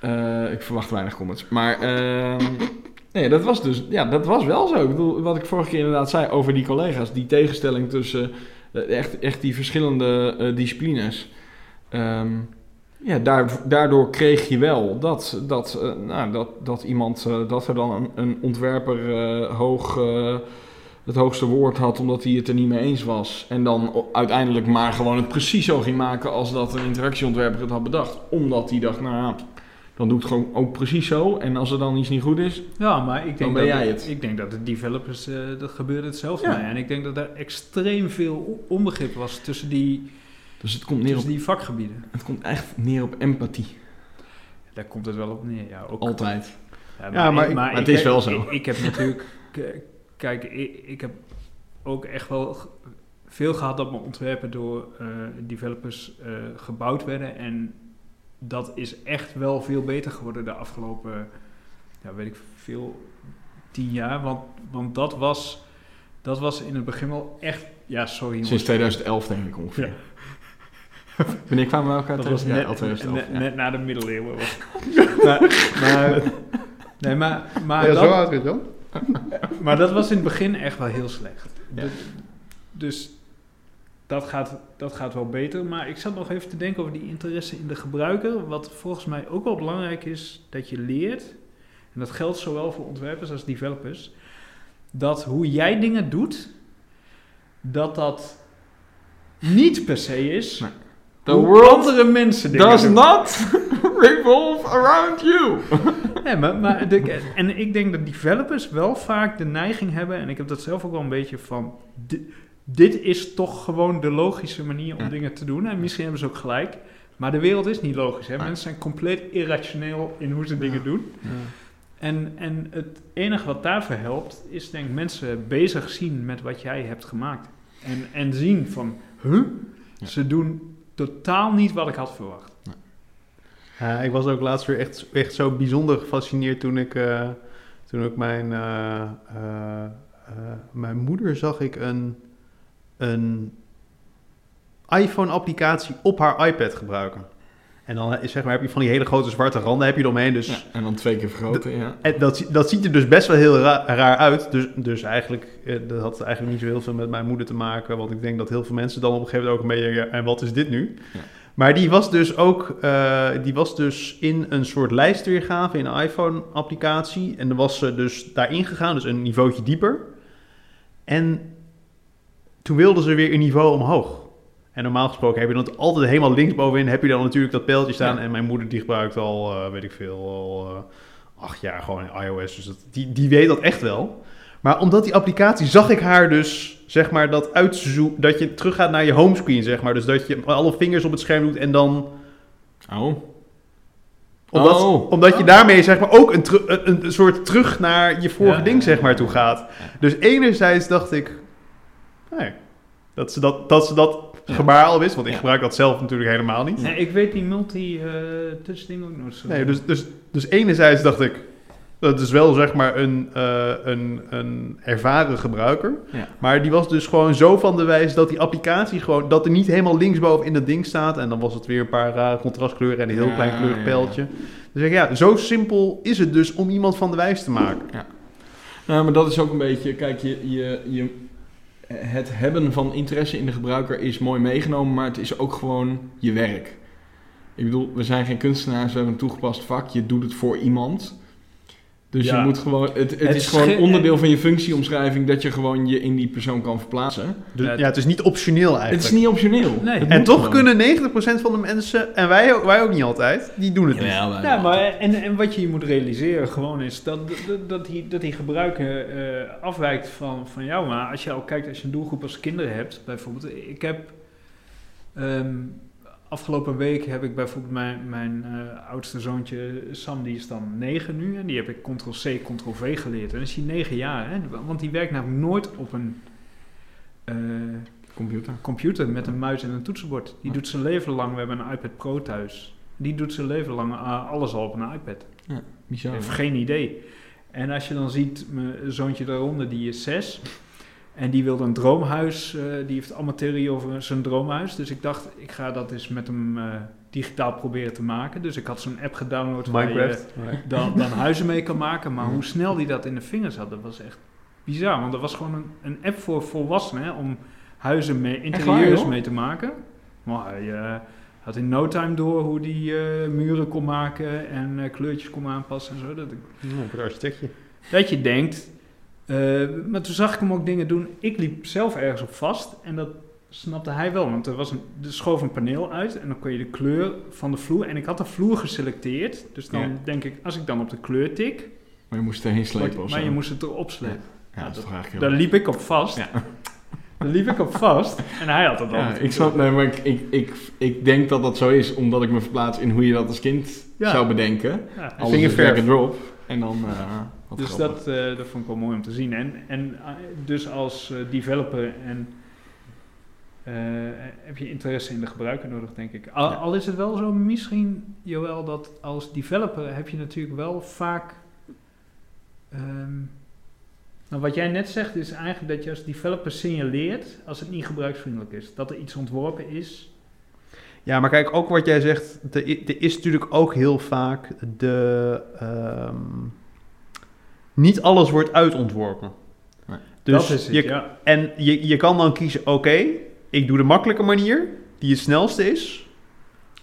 Speaker 1: eh, ik verwacht weinig comments. Maar ehm, nee, dat was dus ja, dat was wel zo. Ik bedoel, wat ik vorige keer inderdaad zei over die collega's, die tegenstelling tussen eh, echt, echt die verschillende disciplines. Ehm, ja, daar, daardoor kreeg je wel dat, dat, eh, nou, dat, dat iemand, eh, dat er dan een, een ontwerper eh, hoog, het hoogste woord had omdat hij het er niet mee eens was. En dan uiteindelijk maar gewoon het precies zo ging maken als dat een interactieontwerper het had bedacht. Omdat hij dacht, nou ja, dan doe ik het gewoon ook precies zo. En als er dan iets niet goed is,
Speaker 3: Ja, maar ik denk,
Speaker 1: Dan ben
Speaker 3: dat,
Speaker 1: jij het.
Speaker 3: ik denk dat de developers, dat gebeurde hetzelfde
Speaker 1: Ja.
Speaker 3: mee. En ik denk dat er extreem veel onbegrip was tussen die,
Speaker 1: dus het komt, neer op,
Speaker 3: die vakgebieden.
Speaker 1: het komt echt neer op empathie.
Speaker 3: Daar komt het wel op neer. Ja, ook,
Speaker 1: Altijd.
Speaker 2: Ja, maar
Speaker 3: ik-
Speaker 2: ik-
Speaker 1: maar het
Speaker 3: ik-
Speaker 1: is wel zo.
Speaker 3: Ik, ik heb natuurlijk... Kijk, ik, ik heb ook echt wel veel gehad dat mijn ontwerpen door eh, developers eh, gebouwd werden. En dat is echt wel veel beter geworden de afgelopen, ja, weet ik veel, tien jaar. Want, want dat, was, dat was in het begin wel echt... Ja, sorry.
Speaker 1: Sinds 2011 denk ik ongeveer.
Speaker 3: Ja.
Speaker 1: Wanneer kwamen we elkaar
Speaker 3: Dat was
Speaker 1: Ja,
Speaker 3: net,
Speaker 1: 2011,
Speaker 3: net,
Speaker 1: ja.
Speaker 3: net na de middeleeuwen. was- maar, maar, nee, maar, maar,
Speaker 2: ja,
Speaker 3: dat,
Speaker 2: zo oud dan.
Speaker 3: maar dat was in het begin echt wel heel slecht.
Speaker 1: Ja.
Speaker 3: De- dus dat gaat, dat gaat wel beter. Maar ik zat nog even te denken over die interesse in de gebruiker. Wat volgens mij ook wel belangrijk is, dat je leert... en dat geldt zowel voor ontwerpers als developers... dat hoe jij dingen doet, dat dat niet per se is...
Speaker 1: Nee. The
Speaker 3: hoe
Speaker 1: world
Speaker 3: andere mensen dingen
Speaker 1: does
Speaker 3: doen.
Speaker 1: not revolve around you.
Speaker 3: Nee, maar, maar de, en ik denk dat developers wel vaak de neiging hebben, en ik heb dat zelf ook wel een beetje van, di- dit is toch gewoon de logische manier om
Speaker 1: Ja.
Speaker 3: dingen te doen. En misschien hebben ze ook gelijk, maar de wereld is niet logisch. Hè? Mensen zijn compleet irrationeel in hoe ze dingen doen. En, en het enige wat daarvoor helpt, is denk ik mensen bezig zien met wat jij hebt gemaakt. En, en zien van, huh? Ze doen totaal niet wat ik had verwacht.
Speaker 2: Ik was ook laatst weer echt, echt zo bijzonder gefascineerd toen ik, eh, toen ik mijn, eh, eh, mijn moeder zag ik een, een iPhone-applicatie op haar iPad gebruiken. En dan eh, zeg maar, heb je van die hele grote zwarte randen heb je eromheen. Dus
Speaker 1: Ja, en dan twee keer vergroten, ja.
Speaker 2: en dat, dat ziet er dus best wel heel ra- raar uit. Dus, dus eigenlijk, eh, dat had eigenlijk niet zo heel veel met mijn moeder te maken. Want ik denk dat heel veel mensen dan op een gegeven moment ook een beetje... ja, En wat is dit nu?
Speaker 1: Ja.
Speaker 2: Maar die was dus ook eh, die was dus in een soort lijstweergave in een iPhone-applicatie. En dan was ze dus daarin gegaan, dus een niveautje dieper. En toen wilde ze weer een niveau omhoog. En normaal gesproken heb je dan altijd helemaal linksbovenin... heb je dan natuurlijk dat pijltje staan.
Speaker 1: Ja.
Speaker 2: En mijn moeder die gebruikt al, eh, weet ik veel, al... eh, acht jaar gewoon iOS. Dus dat, die, die weet dat echt wel. Maar omdat die applicatie zag ik haar dus, zeg maar, dat uitzoeken, dat je teruggaat naar je homescreen, zeg maar. Dus dat je alle vingers op het scherm doet en dan
Speaker 1: Oh.
Speaker 2: Omdat,
Speaker 1: Oh.
Speaker 2: omdat je daarmee zeg maar ook een, een, een soort terug naar je vorige
Speaker 3: Ja.
Speaker 2: ding zeg maar toe gaat. Dus enerzijds dacht ik, nee, dat ze dat, dat, ze dat. Gebaar al wist. Want ik
Speaker 1: Ja.
Speaker 2: gebruik dat zelf natuurlijk helemaal niet.
Speaker 3: Nee, ik weet die multi-touch ding ook nog zo.
Speaker 2: Nee, dus, dus, dus enerzijds dacht ik, dat is wel zeg maar een, eh, een, een ervaren gebruiker.
Speaker 1: Ja.
Speaker 2: Maar die was dus gewoon zo van de wijs dat die applicatie gewoon, dat er niet helemaal linksboven in dat ding staat. En dan was het weer een paar rare contrastkleuren en een heel
Speaker 1: Ja,
Speaker 2: klein kleurig
Speaker 1: ja,
Speaker 2: pijltje. Dus ik, ja, zo simpel is het dus om iemand van de wijs te maken.
Speaker 1: Nou, maar dat is ook een beetje, kijk, je, je, je, het hebben van interesse in de gebruiker is mooi meegenomen, maar het is ook gewoon je werk. Ik bedoel, we zijn geen kunstenaars, we hebben een toegepast vak, je doet het voor iemand. Dus
Speaker 3: Ja.
Speaker 1: je moet gewoon, het, het,
Speaker 3: Het
Speaker 1: is gewoon onderdeel van je functieomschrijving dat je gewoon je in die persoon kan verplaatsen.
Speaker 2: Dus,
Speaker 3: Ja,
Speaker 2: ja, het is niet optioneel eigenlijk.
Speaker 1: Het is niet optioneel.
Speaker 3: Nee.
Speaker 2: En toch
Speaker 1: gewoon.
Speaker 2: kunnen 90% van de mensen, en wij, ook- wij ook niet altijd, die doen het niet.
Speaker 1: Jawel, wij
Speaker 3: Ja, maar en, en wat je moet realiseren gewoon is dat, dat, dat, die, dat die gebruiker eh, afwijkt van, van jou. Maar als je al kijkt, als je een doelgroep als kinderen hebt, bijvoorbeeld. Ik heb ehm, afgelopen week heb ik bijvoorbeeld mijn, mijn eh, oudste zoontje Sam, die is dan 9 nu. En die heb ik Ctrl-C, Ctrl-V geleerd. En dan is hij 9 jaar. Hè? Want die werkt namelijk nooit op een... eh,
Speaker 1: Computer.
Speaker 3: computer met een muis en een toetsenbord. Die
Speaker 1: Ja.
Speaker 3: doet zijn leven lang. We hebben een iPad Pro thuis. Die doet zijn leven lang eh, alles al op een iPad.
Speaker 1: Bizar.
Speaker 3: Heeft geen idee. En als je dan ziet, mijn zoontje daaronder, die is zes. En die wilde een droomhuis. eh, die heeft allemaal theorie over zijn droomhuis. Dus ik dacht, ik ga dat eens met hem eh, digitaal proberen te maken. Dus ik had zo'n app gedownload waar je
Speaker 2: Minecraft.
Speaker 3: dan, dan huizen mee kan maken. Maar hoe snel die dat in de vingers had, dat was echt bizar. Want dat was gewoon een, een app voor volwassenen hè, om huizen mee, interieurs mee te maken. Maar hij eh, had in no time door hoe die muren kon maken en kleurtjes kon aanpassen en zo. Dat, ik-
Speaker 2: Ja, het architectje.
Speaker 3: dat je denkt. Eh, maar toen zag ik hem ook dingen doen. Ik liep zelf ergens op vast en dat snapte hij wel. Want er, was een, er schoof een paneel uit en dan kon je de kleur van de vloer. En ik had de vloer geselecteerd. Dus dan
Speaker 1: Ja.
Speaker 3: denk ik, als ik dan op de kleur tik,
Speaker 1: Maar je moest erheen slepen of
Speaker 3: maar
Speaker 1: zo.
Speaker 3: je moest het erop slepen.
Speaker 1: Ja, dat is toch eigenlijk
Speaker 3: Daar liep ik op vast.
Speaker 1: Ja.
Speaker 3: Daar liep ik op vast. En hij had dat al.
Speaker 1: Ja, ik snap, nee, maar ik, ik, ik, ik denk dat dat zo is, omdat ik me verplaats in hoe je dat als kind
Speaker 3: Ja.
Speaker 1: zou bedenken.
Speaker 3: Ja.
Speaker 1: Alles is
Speaker 2: Vingerverf.
Speaker 1: drag and drop. En dan, eh
Speaker 3: Dus
Speaker 1: grappig.
Speaker 3: dat, eh, dat vond ik wel mooi om te zien. En, en eh, dus als eh, developer en, heb je interesse in de gebruiker nodig, denk ik. Al,
Speaker 1: Ja.
Speaker 3: al is het wel zo, misschien, Joël, dat als developer heb je natuurlijk wel vaak... ehm, nou, wat jij net zegt is eigenlijk dat je als developer signaleert als het niet gebruiksvriendelijk is. Dat er iets ontworpen is.
Speaker 2: Ja, maar kijk, ook wat jij zegt, er, er is natuurlijk ook heel vaak de... ehm, niet alles wordt uitontworpen.
Speaker 1: Nee.
Speaker 2: Dus
Speaker 3: dat is het,
Speaker 2: je,
Speaker 3: ja.
Speaker 2: En je, je kan dan kiezen, oké, ik doe de makkelijke manier, die het snelste is.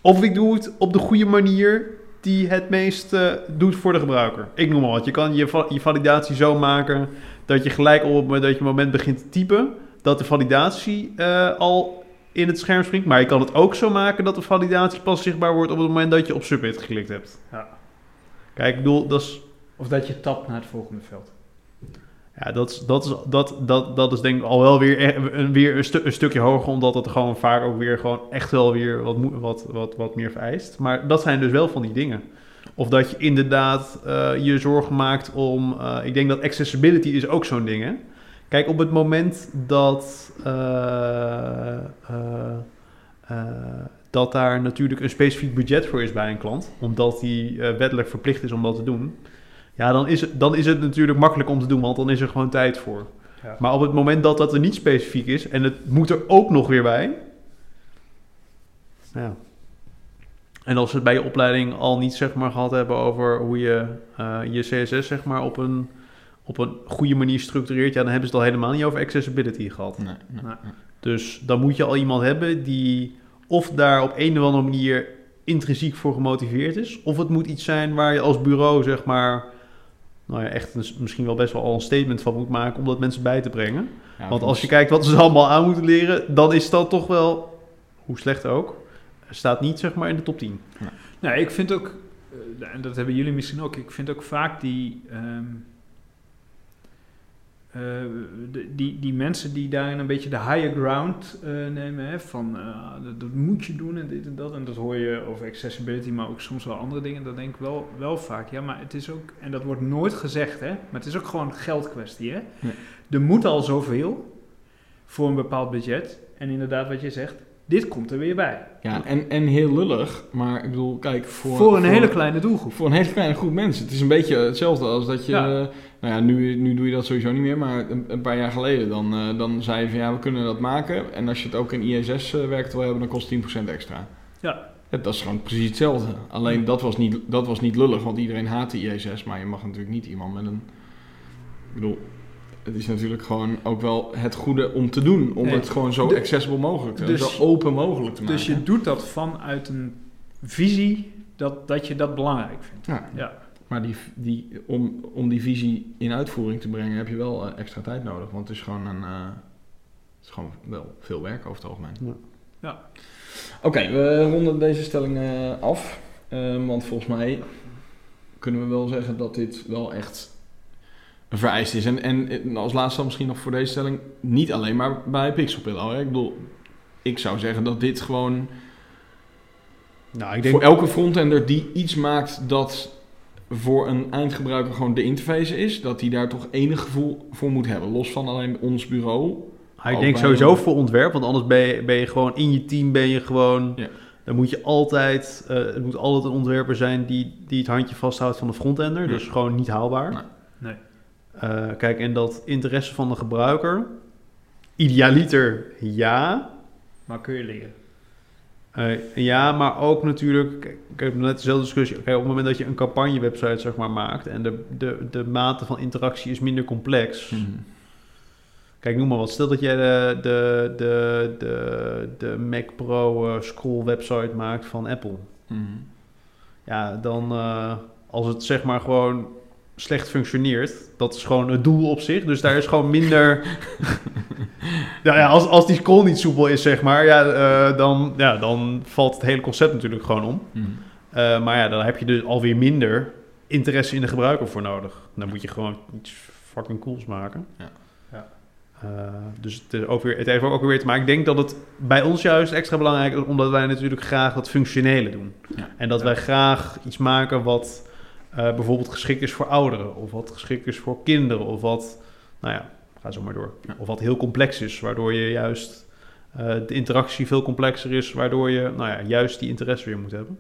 Speaker 2: Of ik doe het op de goede manier, die het meest eh, doet voor de gebruiker. Ik noem maar wat, je kan je, va- je validatie zo maken dat je gelijk op het dat je moment begint te typen, dat de validatie eh, al in het scherm springt. Maar je kan het ook zo maken dat de validatie pas zichtbaar wordt op het moment dat je op submit geklikt hebt.
Speaker 3: Ja.
Speaker 2: Kijk, ik bedoel, dat is...
Speaker 3: Of dat je tapt naar het volgende veld.
Speaker 2: Ja, dat is, dat, is, dat, dat, dat is denk ik al wel weer, e- een, weer een, stu- een stukje hoger, omdat het gewoon vaak ook weer gewoon echt wel weer wat, wat, wat, wat meer vereist. Maar dat zijn dus wel van die dingen. Of dat je inderdaad eh, je zorgen maakt om, eh, ik denk dat accessibility is ook zo'n ding hè. Kijk, op het moment dat, eh, dat daar natuurlijk een specifiek budget voor is bij een klant, omdat die wettelijk verplicht is om dat te doen, ja, dan is, het, dan is het natuurlijk makkelijk om te doen, want dan is er gewoon tijd voor.
Speaker 3: Ja.
Speaker 2: Maar op het moment dat dat er niet specifiek is en het moet er ook nog weer bij. Ja. En als we het bij je opleiding al niet zeg maar, gehad hebben over hoe je eh, je CSS zeg maar, op, een, op een goede manier structureert, ja, dan hebben ze het al helemaal niet over accessibility gehad.
Speaker 1: Nee, nee,
Speaker 3: Nee.
Speaker 1: nee.
Speaker 2: Dus dan moet je al iemand hebben die of daar op een of andere manier intrinsiek voor gemotiveerd is, of het moet iets zijn waar je als bureau zeg maar, nou ja, echt een, misschien wel best wel al een statement van moet maken om dat mensen bij te brengen.
Speaker 1: Ja,
Speaker 2: Want als je kijkt wat ze allemaal aan moeten leren, dan is dat toch wel, hoe slecht ook, staat niet zeg maar in de top 10.
Speaker 3: Nou, ik vind ook, eh, en dat hebben jullie misschien ook, ik vind ook vaak die, ehm, eh, de- die, die mensen die daarin een beetje de higher ground eh, nemen, hè, van eh, dat, dat moet je doen en dit en dat. En dat hoor je over accessibility, maar ook soms wel andere dingen. Dat denk ik wel, wel vaak. Ja, maar het is ook, en dat wordt nooit gezegd, hè, maar het is ook gewoon geldkwestie. Hè?
Speaker 1: Ja.
Speaker 3: Er moet al zoveel voor een bepaald budget. En inderdaad, wat je zegt, dit komt er weer bij.
Speaker 1: Ja, en, en heel lullig, maar ik bedoel, kijk, voor...
Speaker 3: Voor, een hele kleine doelgroep.
Speaker 1: Voor een hele kleine groep mensen. Het is een beetje hetzelfde als dat je...
Speaker 3: Ja.
Speaker 1: eh, Nou ja, nu, nu doe je dat sowieso niet meer, maar een, een paar jaar geleden dan, eh, dan zei je van ja, we kunnen dat maken. En als je het ook in ISS-werk wil hebben, dan kost 10% extra.
Speaker 3: Ja.
Speaker 1: Ja, dat is gewoon precies hetzelfde. Alleen dat was, niet, dat was niet lullig, want iedereen haat de ISS, maar je mag natuurlijk niet iemand met een... Ik bedoel, het is natuurlijk gewoon ook wel het goede om te doen. Om
Speaker 3: Nee.
Speaker 1: het gewoon zo
Speaker 3: De-
Speaker 1: accessible mogelijk te
Speaker 3: dus-
Speaker 1: zo open mogelijk te maken.
Speaker 3: Dus je doet dat vanuit een visie dat, dat je dat belangrijk vindt.
Speaker 1: Ja,
Speaker 3: Ja.
Speaker 1: maar die, die, om, om die visie in uitvoering te brengen heb je wel eh, extra tijd nodig. Want het is gewoon, een, eh, het is gewoon wel veel werk over het algemeen.
Speaker 2: Ja.
Speaker 3: Ja.
Speaker 1: Oké, we ronden deze stelling eh, af. Ehm, want volgens mij kunnen we wel zeggen dat dit wel echt vereist is. En, en als laatste dan misschien nog voor deze stelling, niet alleen maar bij Pixelpillow. Hè? Ik bedoel, ik zou zeggen dat dit gewoon
Speaker 2: Nou, ik denk...
Speaker 1: voor elke frontender die iets maakt dat voor een eindgebruiker gewoon de interface is, dat die daar toch enig gevoel voor moet hebben. Los van alleen ons bureau.
Speaker 2: Ah, ik denk sowieso
Speaker 1: een-
Speaker 2: voor ontwerp, want anders ben je, ben je gewoon in je team ben je gewoon.
Speaker 1: Ja.
Speaker 2: Dan moet je altijd, eh, het moet altijd een ontwerper zijn die, die het handje vasthoudt van de frontender.
Speaker 1: Ja.
Speaker 2: Dus gewoon niet haalbaar.
Speaker 1: Nee.
Speaker 2: Eh, kijk, en dat interesse van de gebruiker, idealiter ja.
Speaker 3: Maar kun je leren.
Speaker 2: Eh, ja, maar ook natuurlijk, kijk, ik heb net dezelfde discussie. Kijk, op het moment dat je een campagnewebsite zeg maar, maakt en de, de, de mate van interactie is minder complex. Kijk, noem maar wat. Stel dat jij de, de, de, de, de Mac Pro eh, scroll website maakt van Apple.
Speaker 1: Mhm.
Speaker 2: Ja, dan als het zeg maar gewoon slecht functioneert, dat is gewoon het doel op zich. Dus daar is gewoon minder... ja, als, als die scroll niet soepel is, zeg maar, ja, eh, dan, ja, dan valt het hele concept natuurlijk gewoon om.
Speaker 1: Mhm.
Speaker 2: Eh, maar ja, dan heb je dus alweer minder interesse in de gebruiker voor nodig. Dan moet je gewoon iets fucking cools maken.
Speaker 1: Ja.
Speaker 3: Ja.
Speaker 2: Eh, dus het, is ook weer, het heeft ook weer te maken. Ik denk dat het bij ons juist extra belangrijk is, omdat wij natuurlijk graag dat functionele doen.
Speaker 1: Ja.
Speaker 2: En dat
Speaker 3: Ja.
Speaker 2: wij graag iets maken wat bijvoorbeeld geschikt is voor ouderen, of wat geschikt is voor kinderen, of wat, nou ja, ga zo maar door. Of wat heel complex is, waardoor je juist eh, de interactie veel complexer is, waardoor je, nou ja, juist die interesse weer moet hebben.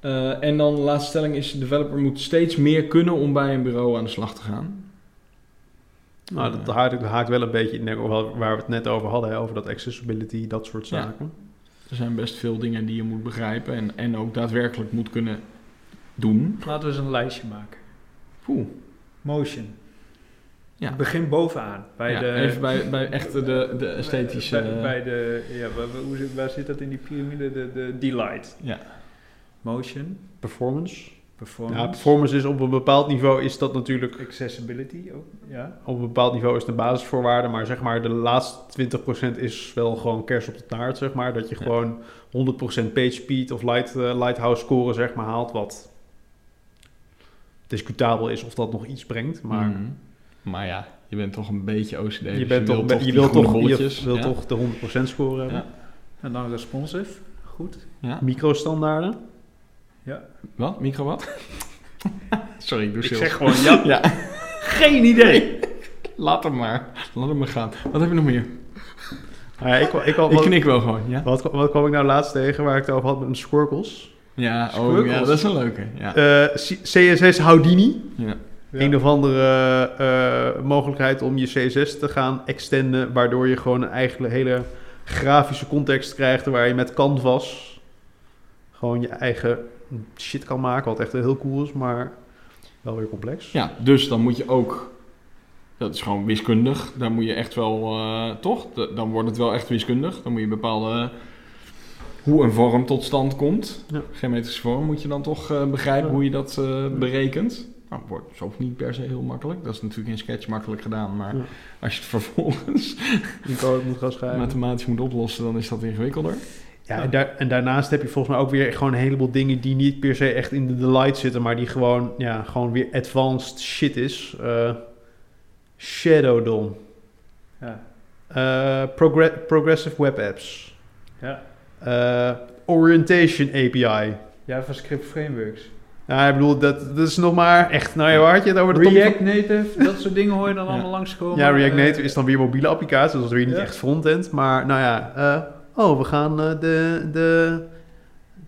Speaker 1: Eh, en dan de laatste stelling is: de developer moet steeds meer kunnen om bij een bureau aan de slag te gaan.
Speaker 2: Nou, dat haakt, haakt wel een beetje in waar we het net over hadden, hè, over dat accessibility, dat soort
Speaker 1: Ja. Er zijn best veel dingen die je moet begrijpen en, en ook daadwerkelijk moet kunnen doen.
Speaker 3: Laten we eens een lijstje maken.
Speaker 1: Oeh.
Speaker 3: Motion.
Speaker 1: Ja.
Speaker 3: Ik begin bovenaan. Bij
Speaker 1: Ja,
Speaker 3: de,
Speaker 1: even bij, bij echt de, de esthetische...
Speaker 3: Bij, bij de, ja, waar, waar- hoe zit, waar zit dat in die piramide? De, de delight.
Speaker 1: Ja.
Speaker 3: Motion.
Speaker 2: Performance.
Speaker 3: Performance.
Speaker 2: Ja, performance is op een bepaald niveau is dat natuurlijk,
Speaker 3: Accessibility ook. Ja.
Speaker 2: op een bepaald niveau is het een basisvoorwaarde, maar zeg maar de laatste 20% is wel gewoon kers op de taart, zeg maar. Dat je
Speaker 1: Ja.
Speaker 2: gewoon 100% page speed of light, eh, lighthouse score, zeg maar, haalt, wat discutabel is of dat nog iets brengt, maar...
Speaker 1: Mhm. Maar ja, je bent toch een beetje OCD.
Speaker 2: Je,
Speaker 1: dus
Speaker 2: bent toch,
Speaker 1: wilt
Speaker 2: je
Speaker 1: die
Speaker 2: wilt
Speaker 1: groene
Speaker 2: toch, je
Speaker 1: ja.
Speaker 2: toch de 100% score hebben.
Speaker 1: Ja.
Speaker 3: En dan responsive. Goed.
Speaker 1: Ja.
Speaker 2: Microstandaarden.
Speaker 3: Ja.
Speaker 1: Wat? Micro wat? Sorry, ik doe
Speaker 3: Ik zeg gewoon ja.
Speaker 1: Ja,
Speaker 3: Geen idee.
Speaker 1: laat hem maar. Laat hem maar gaan. Wat heb je nog meer?
Speaker 2: Nou ja, ik, ik, ik,
Speaker 1: knik wel gewoon, ja?
Speaker 2: wat, wat kwam ik nou laatst tegen waar ik het over had met mijn squirkles?
Speaker 1: Ja, oh, ja, dat is een leuke. Ja.
Speaker 2: Eh, CSS Houdini.
Speaker 1: ja.
Speaker 2: Een of andere eh, mogelijkheid om je CSS te gaan extenden, waardoor je gewoon een eigen hele grafische context krijgt waar je met Canvas gewoon je eigen shit kan maken, wat echt heel cool is, maar wel weer complex.
Speaker 1: Ja, dus dan moet je ook. Dat is gewoon wiskundig. Daar moet je echt wel. eh, toch? Dan wordt het wel echt wiskundig. Dan moet je bepaalde. hoe een vorm tot stand komt.
Speaker 2: Ja.
Speaker 1: Geometrische vorm moet je dan toch eh, begrijpen
Speaker 2: Ja.
Speaker 1: hoe je dat eh, berekent. Nou, wordt zo niet per se heel makkelijk. Dat is natuurlijk in Sketch makkelijk gedaan. Maar
Speaker 2: Ja.
Speaker 1: als je het vervolgens
Speaker 2: moet gaan schrijven.
Speaker 1: mathematisch moet oplossen, dan is dat ingewikkelder.
Speaker 2: Ja, en, daar, en daarnaast heb je volgens mij ook weer gewoon een heleboel dingen die niet per se echt in de, de light zitten, maar die gewoon, ja, gewoon weer advanced shit is. Eh Shadow DOM.
Speaker 3: Ja.
Speaker 2: Eh, progre- progressive Web Apps.
Speaker 3: Ja.
Speaker 2: Eh, orientation API.
Speaker 3: JavaScript frameworks.
Speaker 2: Ja, ik bedoel, dat, dat is nog maar echt, nou ja, waar had je het over? De
Speaker 3: React Native, dat soort dingen hoor je dan
Speaker 1: Ja.
Speaker 3: allemaal langskomen.
Speaker 2: Ja, React Native is dan weer mobiele applicatie, dus dat is weer niet
Speaker 3: Ja.
Speaker 2: echt frontend. Maar nou ja, oh, we gaan eh, de, de,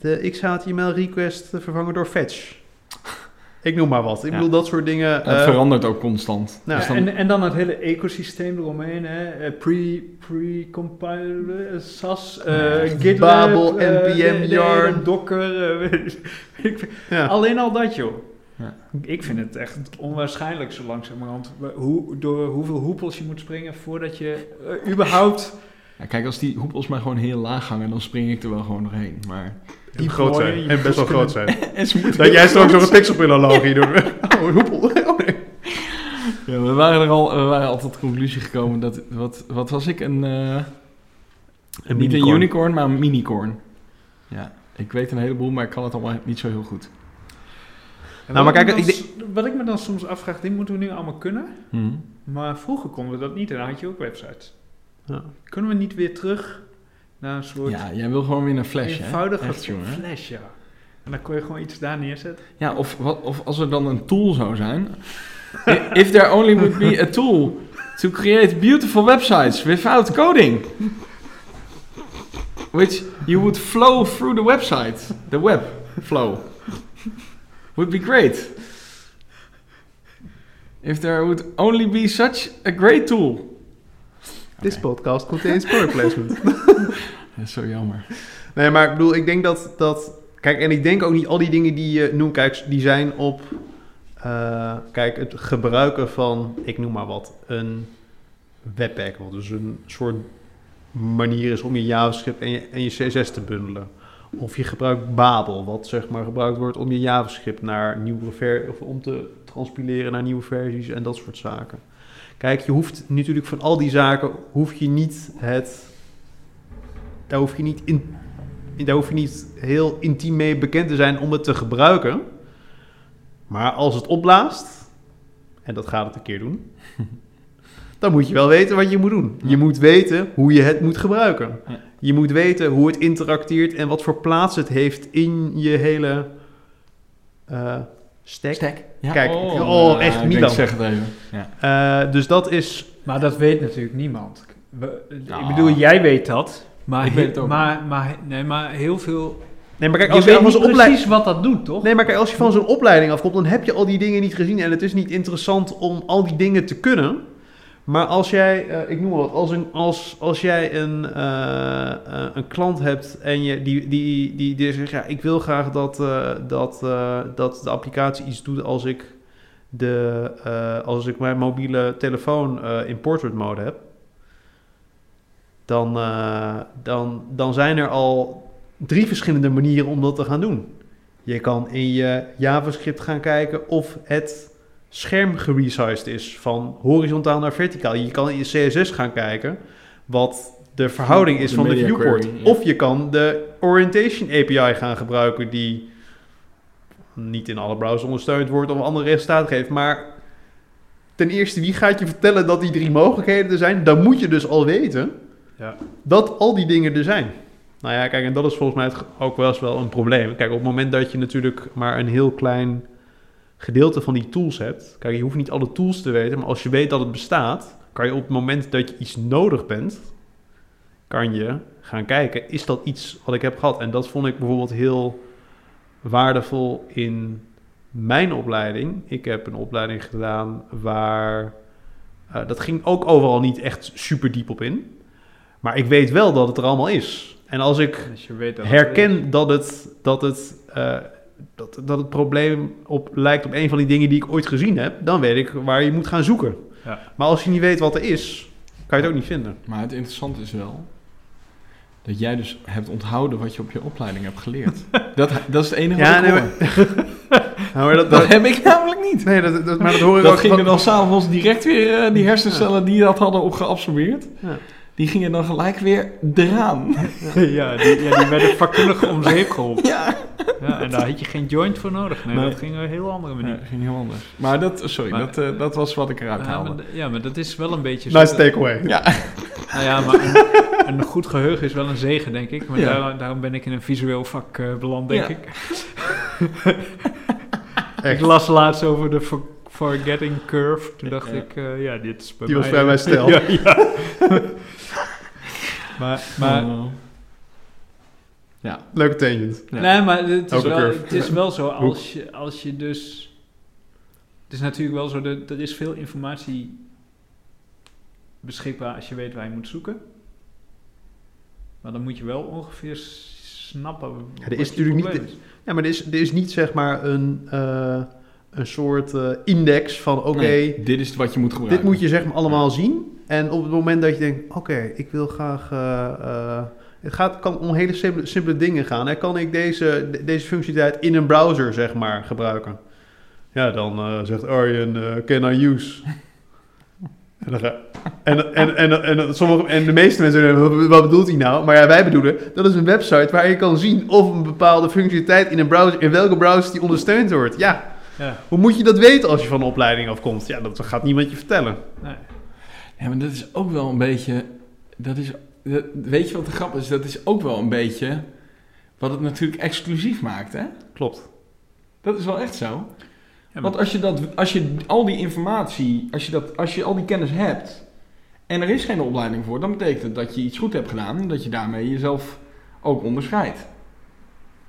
Speaker 2: de XHTML request vervangen door fetch. Ik noem maar wat. Ik
Speaker 1: Ja.
Speaker 2: bedoel, dat soort dingen.
Speaker 1: het
Speaker 2: eh,
Speaker 1: verandert ook constant.
Speaker 2: nou,
Speaker 1: Dus dan-
Speaker 3: en, en dan het hele ecosysteem eromheen. Hè? Eh, Pre, pre-compile, SAS, eh,
Speaker 1: Ja.
Speaker 3: GitLab,
Speaker 2: Babel, NPM,
Speaker 3: de-
Speaker 2: Yarn.
Speaker 3: Docker. weet ik-
Speaker 2: ja.
Speaker 3: Alleen al dat, joh.
Speaker 1: Ja.
Speaker 3: Ik vind het echt onwaarschijnlijk zo langzamerhand. Hoe, door hoeveel hoepels je moet springen voordat je überhaupt...
Speaker 1: Ja, kijk, als die hoepels maar gewoon heel laag hangen, dan spring ik er wel gewoon doorheen. Maar...
Speaker 2: Die groot zijn. En best wel groot zijn.
Speaker 1: en ze moeten
Speaker 2: Dat jij straks nog een pixelpilologie doet. Oh, een hoepel. Oh, nee.
Speaker 1: Ja, we waren er al, we waren al tot de conclusie gekomen dat, wat, wat was ik, een, eh, niet een unicorn, maar een minicorn. Ja, ik weet een heleboel, maar ik kan het allemaal niet zo heel goed.
Speaker 3: En
Speaker 2: Nou,
Speaker 3: wat
Speaker 2: maar
Speaker 3: ik
Speaker 2: kijk, ik
Speaker 3: dan Wat ik me dan soms afvraag, dit moeten we nu allemaal kunnen.
Speaker 1: Hm.
Speaker 3: Maar vroeger konden we dat niet en dan had je ook websites.
Speaker 2: Ja.
Speaker 3: Kunnen we niet weer terug naar een soort
Speaker 1: Ja, jij wil gewoon weer een flash, hè?
Speaker 3: eenvoudige
Speaker 1: Echt, jongen.
Speaker 3: flash, ja. En dan kon je gewoon iets daar neerzetten.
Speaker 1: Ja, of, wat, of als er dan een tool zou zijn. If there only would be a tool to create beautiful websites without coding. Which you would flow through the website. The web flow. Would be great. If there would only be such a great tool.
Speaker 2: This podcast contains product placement.
Speaker 1: Dat is zo jammer.
Speaker 2: Nee, maar ik bedoel, ik denk dat, dat... Kijk, en ik denk ook niet al die dingen die je noemt, kijk, die zijn op... eh, kijk, het gebruiken van, ik noem maar wat, een webpack. Wat dus een soort manier is om je JavaScript en je, en je CSS te bundelen. Of je gebruikt Babel, wat zeg maar gebruikt wordt om je JavaScript naar nieuwe ver of om te transpileren naar nieuwe versies en dat soort zaken. Kijk, je hoeft natuurlijk van al die zaken hoef je niet het daar hoef je niet, in, daar hoef je niet heel intiem mee bekend te zijn om het te gebruiken. Maar als het opblaast, en dat gaat het een keer doen, dan moet je wel weten wat je moet doen. Je moet weten hoe je het moet gebruiken. Je moet weten hoe het interacteert en wat voor plaats het heeft in je hele eh stack.
Speaker 1: Ja.
Speaker 2: Kijk, oh, echt,
Speaker 1: ik denk,
Speaker 2: Milan.
Speaker 1: zeg het even. Ja.
Speaker 2: Eh, dus dat is...
Speaker 3: Maar dat weet natuurlijk niemand. We-
Speaker 1: Nou.
Speaker 3: Ik bedoel, jij weet dat. Maar,
Speaker 1: Ik weet het ook.
Speaker 3: Maar, maar, nee, maar heel veel...
Speaker 2: Nee, maar kijk, als je,
Speaker 3: niet
Speaker 2: opleiding...
Speaker 3: precies wat dat doet, toch?
Speaker 2: Nee, maar kijk, als je van zo'n opleiding afkomt, dan heb je al die dingen niet gezien. En het is niet interessant om al die dingen te kunnen. Maar als jij, eh, ik noem wat, als, een, als, als jij een, eh, eh, een klant hebt en je, die, die, die, die zegt, ja, ik wil graag dat, dat, dat de applicatie iets doet als ik, de, als ik mijn mobiele telefoon in portrait mode heb. Dan, dan, dan zijn er al drie verschillende manieren om dat te gaan doen. Je kan in je JavaScript gaan kijken of het scherm geresized is van horizontaal naar verticaal. Je kan in je CSS gaan kijken wat de verhouding is
Speaker 1: De
Speaker 2: van de viewport.
Speaker 1: query, ja.
Speaker 2: Of je kan de orientation API gaan gebruiken die niet in alle browsers ondersteund wordt of andere resultaten geeft. Maar ten eerste, wie gaat je vertellen dat die drie mogelijkheden er zijn? Dan moet je dus al weten
Speaker 3: Ja.
Speaker 2: dat al die dingen er zijn. Nou ja, kijk, en dat is volgens mij ook wel eens wel een probleem. Kijk, op het moment dat je natuurlijk maar een heel klein gedeelte van die tools hebt. Kijk, je hoeft niet alle tools te weten, maar als je weet dat het bestaat, kan je op het moment dat je iets nodig bent, kan je gaan kijken, is dat iets wat ik heb gehad? En dat vond ik bijvoorbeeld heel waardevol in mijn opleiding. Ik heb een opleiding gedaan waar, eh, dat ging ook overal niet echt super diep op in. Maar ik weet wel dat het er allemaal is. En als ik
Speaker 3: Als je weet dat
Speaker 2: herken dat het, dat, het, eh, dat, dat het probleem op, lijkt op een van die dingen die ik ooit gezien heb, dan weet ik waar je moet gaan zoeken.
Speaker 3: Ja.
Speaker 2: Maar als je niet weet wat er is, kan je het ook niet vinden.
Speaker 1: Maar het interessante is wel dat jij dus hebt onthouden wat je op je opleiding hebt geleerd. dat, dat is het enige
Speaker 2: Ja,
Speaker 1: wat ik
Speaker 2: nee,
Speaker 1: hoor.
Speaker 2: Nou, maar dat,
Speaker 1: Dat
Speaker 2: dat,
Speaker 1: heb ik namelijk niet.
Speaker 2: nee, dat, dat- maar dat hoor ik
Speaker 1: Dat
Speaker 2: ook
Speaker 1: ging
Speaker 2: van-
Speaker 1: er dan s'avonds direct weer, eh, die hersencellen die dat hadden op geabsorbeerd.
Speaker 2: Ja.
Speaker 1: Die gingen dan gelijk weer eraan.
Speaker 3: ja, die, ja, die werden vakkundig om zeep geholpen.
Speaker 1: ja.
Speaker 3: Ja, en daar had je geen joint voor nodig. Nee,
Speaker 1: Nee.
Speaker 3: dat ging op een heel andere manier.
Speaker 1: Dat ging heel anders. Maar dat, sorry,
Speaker 3: Maar-
Speaker 1: dat, eh, dat was wat ik eruit
Speaker 3: Ja,
Speaker 1: haalde.
Speaker 3: maar, ja, maar dat is wel een beetje zo.
Speaker 2: Nice takeaway.
Speaker 1: Ja,
Speaker 3: Nou ja, maar een, een goed geheugen is wel een zegen, denk ik. Maar
Speaker 1: Ja.
Speaker 3: daar- daarom ben ik in een visueel vak eh, beland, denk
Speaker 1: Ja.
Speaker 3: ik. Ik las laatst over de for- forgetting curve. Toen dacht
Speaker 1: Ja.
Speaker 3: ik, eh, ja, dit is bij
Speaker 2: Die was
Speaker 3: mij-
Speaker 2: vrij mijn stijl.
Speaker 3: ja, ja. Maar, maar,
Speaker 1: Oh. ja.
Speaker 2: Leuke tangent.
Speaker 1: Ja.
Speaker 3: nee, maar het is, wel, het is wel zo, als je, als je dus... Het is natuurlijk wel zo, dat er is veel informatie beschikbaar als je weet waar je moet zoeken. Maar dan moet je wel ongeveer snappen
Speaker 2: er
Speaker 3: wat
Speaker 2: is
Speaker 3: je
Speaker 2: natuurlijk niet
Speaker 3: is.
Speaker 2: Ja, maar er is, er is niet zeg maar een, eh, een soort eh, index van oké,
Speaker 1: Nee, dit is wat je moet gebruiken.
Speaker 2: dit moet je zeg maar allemaal zien. En op het moment dat je denkt, oké, ik wil graag... eh, eh, het gaat, kan om hele simpele, simpele dingen gaan. En kan ik deze, de- deze functionaliteit in een browser zeg maar gebruiken? Ja, dan eh, zegt Arjen, eh can I use? En, dan ga- en, en, en, en, sommige, en de meeste mensen "Wat- wat bedoelt hij nou? Maar ja, wij bedoelen, dat is een website waar je kan zien of een bepaalde functionaliteit in een browser, in welke browser die ondersteund wordt. Ja,
Speaker 3: Ja,
Speaker 2: hoe moet je dat weten als je van een opleiding afkomt? Ja, dat gaat niemand je vertellen.
Speaker 3: nee.
Speaker 1: Ja, maar dat is ook wel een beetje... Dat is, dat- weet je wat de grap is? Dat is ook wel een beetje wat het natuurlijk exclusief maakt, hè?
Speaker 2: Klopt.
Speaker 1: Dat is wel echt zo.
Speaker 3: Ja,
Speaker 1: Want als je, dat, als je al die informatie, als je, dat, als je al die kennis hebt en er is geen opleiding voor, dan betekent het dat je iets goed hebt gedaan en dat je daarmee jezelf ook onderscheidt.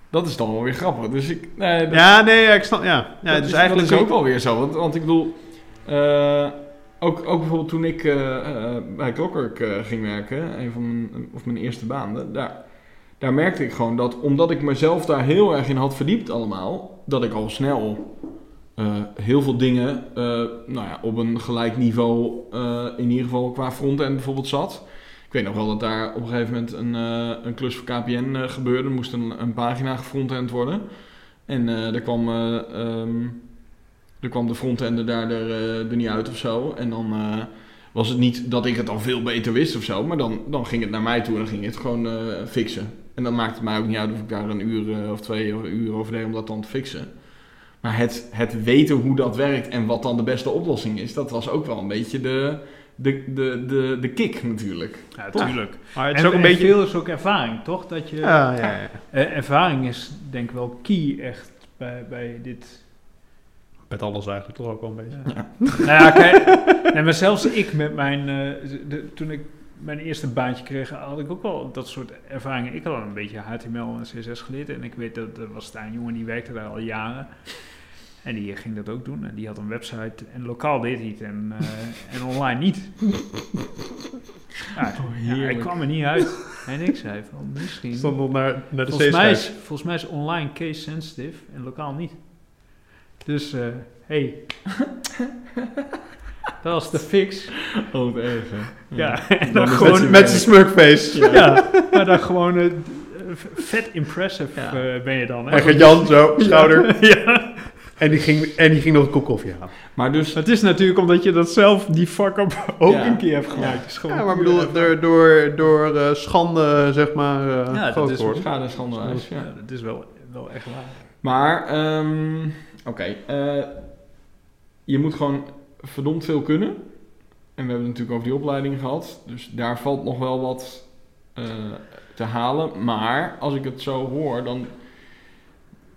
Speaker 1: Dat is dan wel weer grappig. Dus ik, nee, dat,
Speaker 2: Ja, nee, ik snap. Ja, ja
Speaker 1: dat
Speaker 2: dus
Speaker 1: is,
Speaker 2: eigenlijk
Speaker 1: dat is ook wel weer zo. Want, want ik bedoel, eh, ook, ook bijvoorbeeld toen ik eh, eh, bij Clockwork eh, ging werken, een van mijn, of mijn eerste banen, daar, daar merkte ik gewoon dat omdat ik mezelf daar heel erg in had verdiept allemaal, dat ik al snel heel veel dingen eh, nou ja, op een gelijk niveau, in ieder geval qua frontend bijvoorbeeld zat. Ik weet nog wel dat daar op een gegeven moment een, een klus voor KPN gebeurde. Er moest een, een pagina gefrontend worden. En er, kwam, eh, ehm, er kwam de frontender daar er, eh, er niet uit of zo. En dan eh, was het niet dat ik het al veel beter wist of zo. Maar dan, dan ging het naar mij toe en dan ging ik het gewoon eh, fixen. En dan maakte het mij ook niet uit of ik daar een uur of twee uur over deed om dat dan te fixen. Maar het, het weten hoe dat werkt en wat dan de beste oplossing is, dat was ook wel een beetje de, de, de, de, de kick natuurlijk.
Speaker 3: Ja,
Speaker 1: Toch?
Speaker 3: tuurlijk.
Speaker 2: Maar het
Speaker 3: en,
Speaker 2: is ook een
Speaker 3: en
Speaker 2: beetje.
Speaker 3: veel is ook ervaring, toch? Dat je,
Speaker 2: Ja, ja, ja.
Speaker 3: Ervaring is denk ik wel key echt bij, bij dit.
Speaker 2: Met alles eigenlijk toch ook wel een beetje.
Speaker 1: Ja.
Speaker 3: nou ja, kijk, nee, maar zelfs ik met mijn, eh, de, toen ik mijn eerste baantje kreeg, had ik ook wel dat soort ervaringen. Ik had al een beetje HTML en CSS geleerd en ik weet dat er was daar een jongen die werkte daar al jaren. En die ging dat ook doen. En die had een website. En lokaal deed hij het. En, eh, en online niet. Ja, ja, ik
Speaker 1: heerlijk.
Speaker 3: kwam er niet uit. En ik zei van misschien...
Speaker 2: Stond nog naar, naar de
Speaker 3: Volgens mij, is, volgens mij is online case sensitive en lokaal niet. Dus, eh hey. dat was de fix.
Speaker 1: Oh, erg, hè?
Speaker 3: Ja, en
Speaker 1: Dan
Speaker 3: gewoon...
Speaker 2: Met zijn smugface.
Speaker 3: Ja, maar dan gewoon eh, vet impressive
Speaker 1: Ja.
Speaker 3: eh, ben je dan. Hè?
Speaker 2: En gaat Jan zo, schouder.
Speaker 3: ja.
Speaker 2: En die ging, en die ging nog een kop koffie halen.
Speaker 1: Maar dus,
Speaker 3: Het is natuurlijk omdat je dat zelf, die fuck-up, ook
Speaker 1: Ja.
Speaker 3: een keer hebt gemaakt. Het is gewoon
Speaker 2: Ja, maar bedoel, door, door, door eh, schande, zeg maar, eh
Speaker 3: Ja, dat is
Speaker 1: schade en schande
Speaker 3: Ja,
Speaker 1: ja.
Speaker 3: dat is wel, wel echt waar.
Speaker 1: Maar, ehm, oké. eh, je moet gewoon verdomd veel kunnen. En we hebben het natuurlijk over die opleiding gehad. Dus daar valt nog wel wat eh, te halen. Maar als ik het zo hoor, dan...